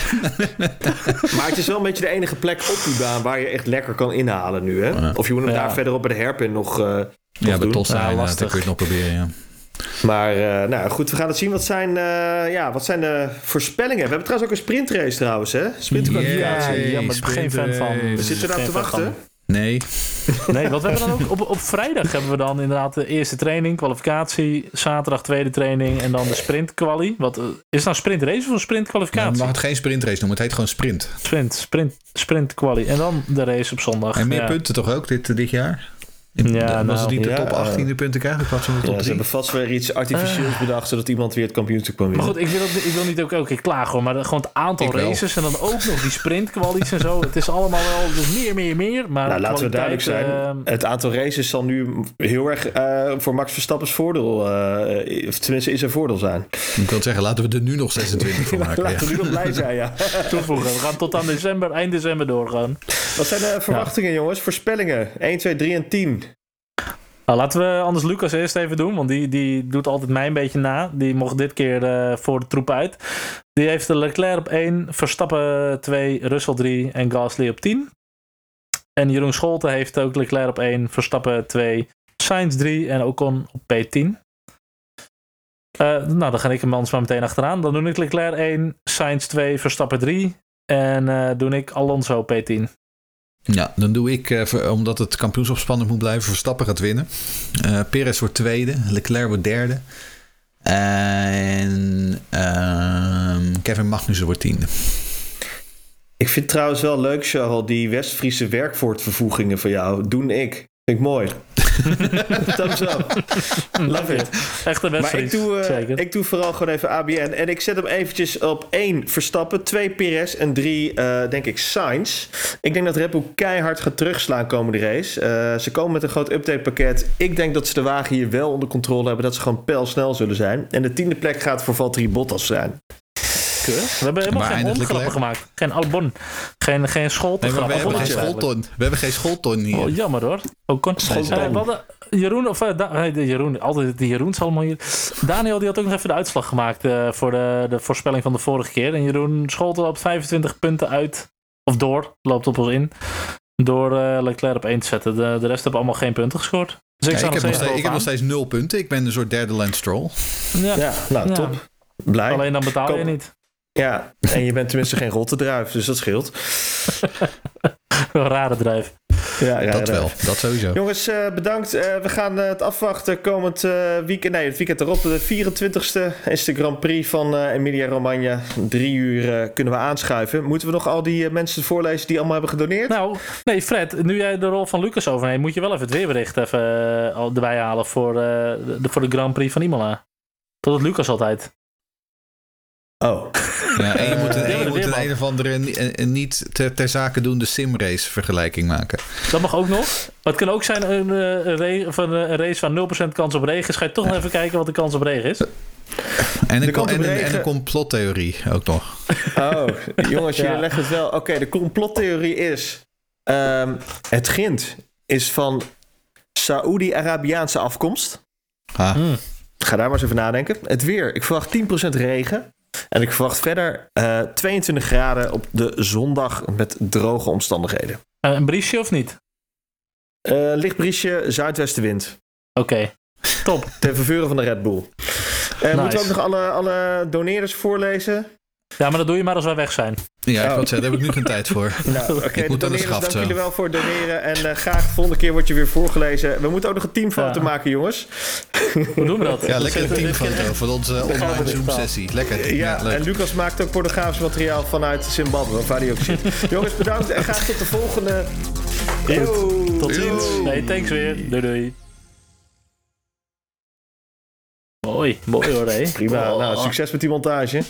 maar het is wel een beetje de enige plek op die baan waar je echt lekker kan inhalen nu. Hè? Ja. Of je moet hem ja. daar verderop bij de herpin nog, uh, nog ja, bij doen. Ja, lastig. Dat kun je het nog proberen, ja. Maar uh, nou goed, we gaan het zien. Wat zijn, uh, ja, wat zijn de voorspellingen? We hebben trouwens ook een sprintrace trouwens, hè? Sprintkwalificatie. Ja, ja, maar ik ben geen fan van. We zitten erop te wachten. Van. Nee. Nee, wat we hebben dan ook op, op vrijdag hebben we dan inderdaad de eerste training, kwalificatie, zaterdag tweede training en dan de sprintquali. Wat is het nou sprintrace of een sprintkwalificatie? Ja, mag het geen sprintrace noemen, het heet gewoon sprint. Sprint, sprint, sprintquali en dan de race op zondag. En meer ja. punten toch ook dit, dit jaar? In- Ja, was nou, het niet de ja, top eh, 18 de punten krijgen in van de Ja, top ze 3? hebben vast weer iets artificieels bedacht, zodat iemand weer het kampioenschap kan Maar winnen. goed, ik wil, dat- ik wil niet ook elke keer klagen hoor. Maar gewoon het aantal Ik wel. races en dan ook nog die sprintkwalies en zo. Het is allemaal wel dus meer, meer, meer. Maar nou, laten we duidelijk zijn. ehm, het aantal races zal nu heel erg eh, voor Max Verstappen's voordeel, eh, of tenminste is een voordeel zijn. Ik wil zeggen, laten we er nu nog 26 van maken. Laten we Ja. nu nog blij zijn, ja. toevoegen. We gaan tot aan december, eind december doorgaan. Wat zijn de verwachtingen, jongens? Voorspellingen? 1, 2, 3 en 10. Nou, laten we anders Lucas eerst even doen, want die, die doet altijd mij een beetje na. Die mocht dit keer eh, voor de troep uit. Die heeft Leclerc op 1, Verstappen 2, Russell 3 en Gasly op 10. En Jeroen Scholten heeft ook Leclerc op 1, Verstappen 2, Sainz 3 en Ocon op P10. Eh, nou, dan ga ik hem anders maar meteen achteraan. Dan doe ik Leclerc 1, Sainz 2, Verstappen 3 en eh doe ik Alonso P10. Ja, dan doe ik, eh, omdat het kampioenschap spannend moet blijven, Verstappen gaat winnen. Eh Perez wordt tweede, Leclerc wordt derde. En ehm, Kevin Magnussen wordt tiende. Ik vind trouwens wel leuk, Charles, die West-Friese werkwoordvervoegingen van jou. Doen ik. Vind ik mooi. Thumbs up. Love it. Echt een Maar ik doe, eh, ik doe vooral gewoon even ABN. En ik zet hem eventjes op 1 Verstappen, 2 Perez en 3 eh, denk ik Sainz. Ik denk dat Red Bull keihard gaat terugslaan komende race. Eh, ze komen met een groot updatepakket. Ik denk dat ze de wagen hier wel onder controle hebben. Dat ze gewoon pijlsnel zullen zijn. En de tiende plek gaat voor Valtteri Bottas zijn. Keurig. We hebben helemaal Maar geen Leclerc? gemaakt. Geen Albon. Geen, geen Nee, maar we hebben geen schoolton. We hebben geen schoolton hier. Oh, jammer hoor. Ook kon. Schoolton. Eh, Jeroen, of eh, de Jeroen, altijd de Jeroens allemaal hier. Daniel die had ook nog even de uitslag gemaakt eh, voor de, de voorspelling van de vorige keer. En Jeroen schoot op 25 punten uit. Of door, loopt op ons in. Door eh, Leclerc op 1 te zetten. De, de rest hebben allemaal geen punten gescoord. Dus Ja, ik, heb nog steeds ik heb nog bovenaan. steeds nul punten. Ik ben een soort derde Lance Stroll. Ja, Ja, nou Ja. top. Blij. Alleen dan betaal je Kom. niet. Ja, en je bent tenminste geen rotte druif, dus dat scheelt. Een rare drijf. Ja, ja, dat wel, dat sowieso. Jongens, eh, bedankt. Eh, we gaan eh, het afwachten komend eh, weekend. Nee, het weekend erop. De 24e is de Grand Prix van eh, Emilia Romagna. Drie uur eh, kunnen we aanschuiven. Moeten we nog al die mensen voorlezen die allemaal hebben gedoneerd? Nou, nee, Fred, nu jij de rol van Lucas overneemt, moet je wel even het weerbericht even erbij halen voor, eh, de, voor de Grand Prix van Imola. Dat doet Lucas altijd. Oh, Ja, en je moet een, en je moet een, een of andere een- een niet ter, ter zake doende simrace vergelijking maken. Dat mag ook nog. Maar het kan ook zijn een, eh, een, eh, een race waar 0% kans op regen is. Ga je toch nog even kijken wat de kans op regen is? En een, De en, een, een complottheorie ook nog. oh. jongens, jullie Ja. leggen het wel. Oké, de complottheorie is... ehm, het Gint is van Saoedi-Arabiaanse afkomst. Ah, Ga daar maar eens over nadenken. Het weer. Ik verwacht 10% regen. En ik verwacht verder eh 22 graden op de zondag met droge omstandigheden. Eh, een briesje of niet? Eh licht briesje, zuidwestenwind. Oké, top. Ten verveuren van de Red Bull. Eh, Moeten we ook nog alle, alle doneerders voorlezen? Ja, maar dat doe je maar als wij weg zijn. ja, ik Oh. wou zeggen, daar heb ik nu geen tijd voor. Nou, oké, Ik de moet aan de doneerders, schaft dank jullie wel voor het doneren. En eh, graag de volgende keer wordt je weer voorgelezen. We moeten ook nog een teamfoto Ja. maken, jongens. Hoe doen we dat? Ja, Dat lekker een teamfoto van onze online dit Zoom staan. sessie. Lekker. Ja, Ja, leuk. en Lucas maakt ook pornografisch materiaal vanuit Zimbabwe, of waar die ook zit. jongens, bedankt en graag tot de volgende. Yo. Tot ziens. Yo. Nee, thanks weer. Doei doei. Mooi, mooi hoor, hé. Prima, Oh. nou, succes met die montage.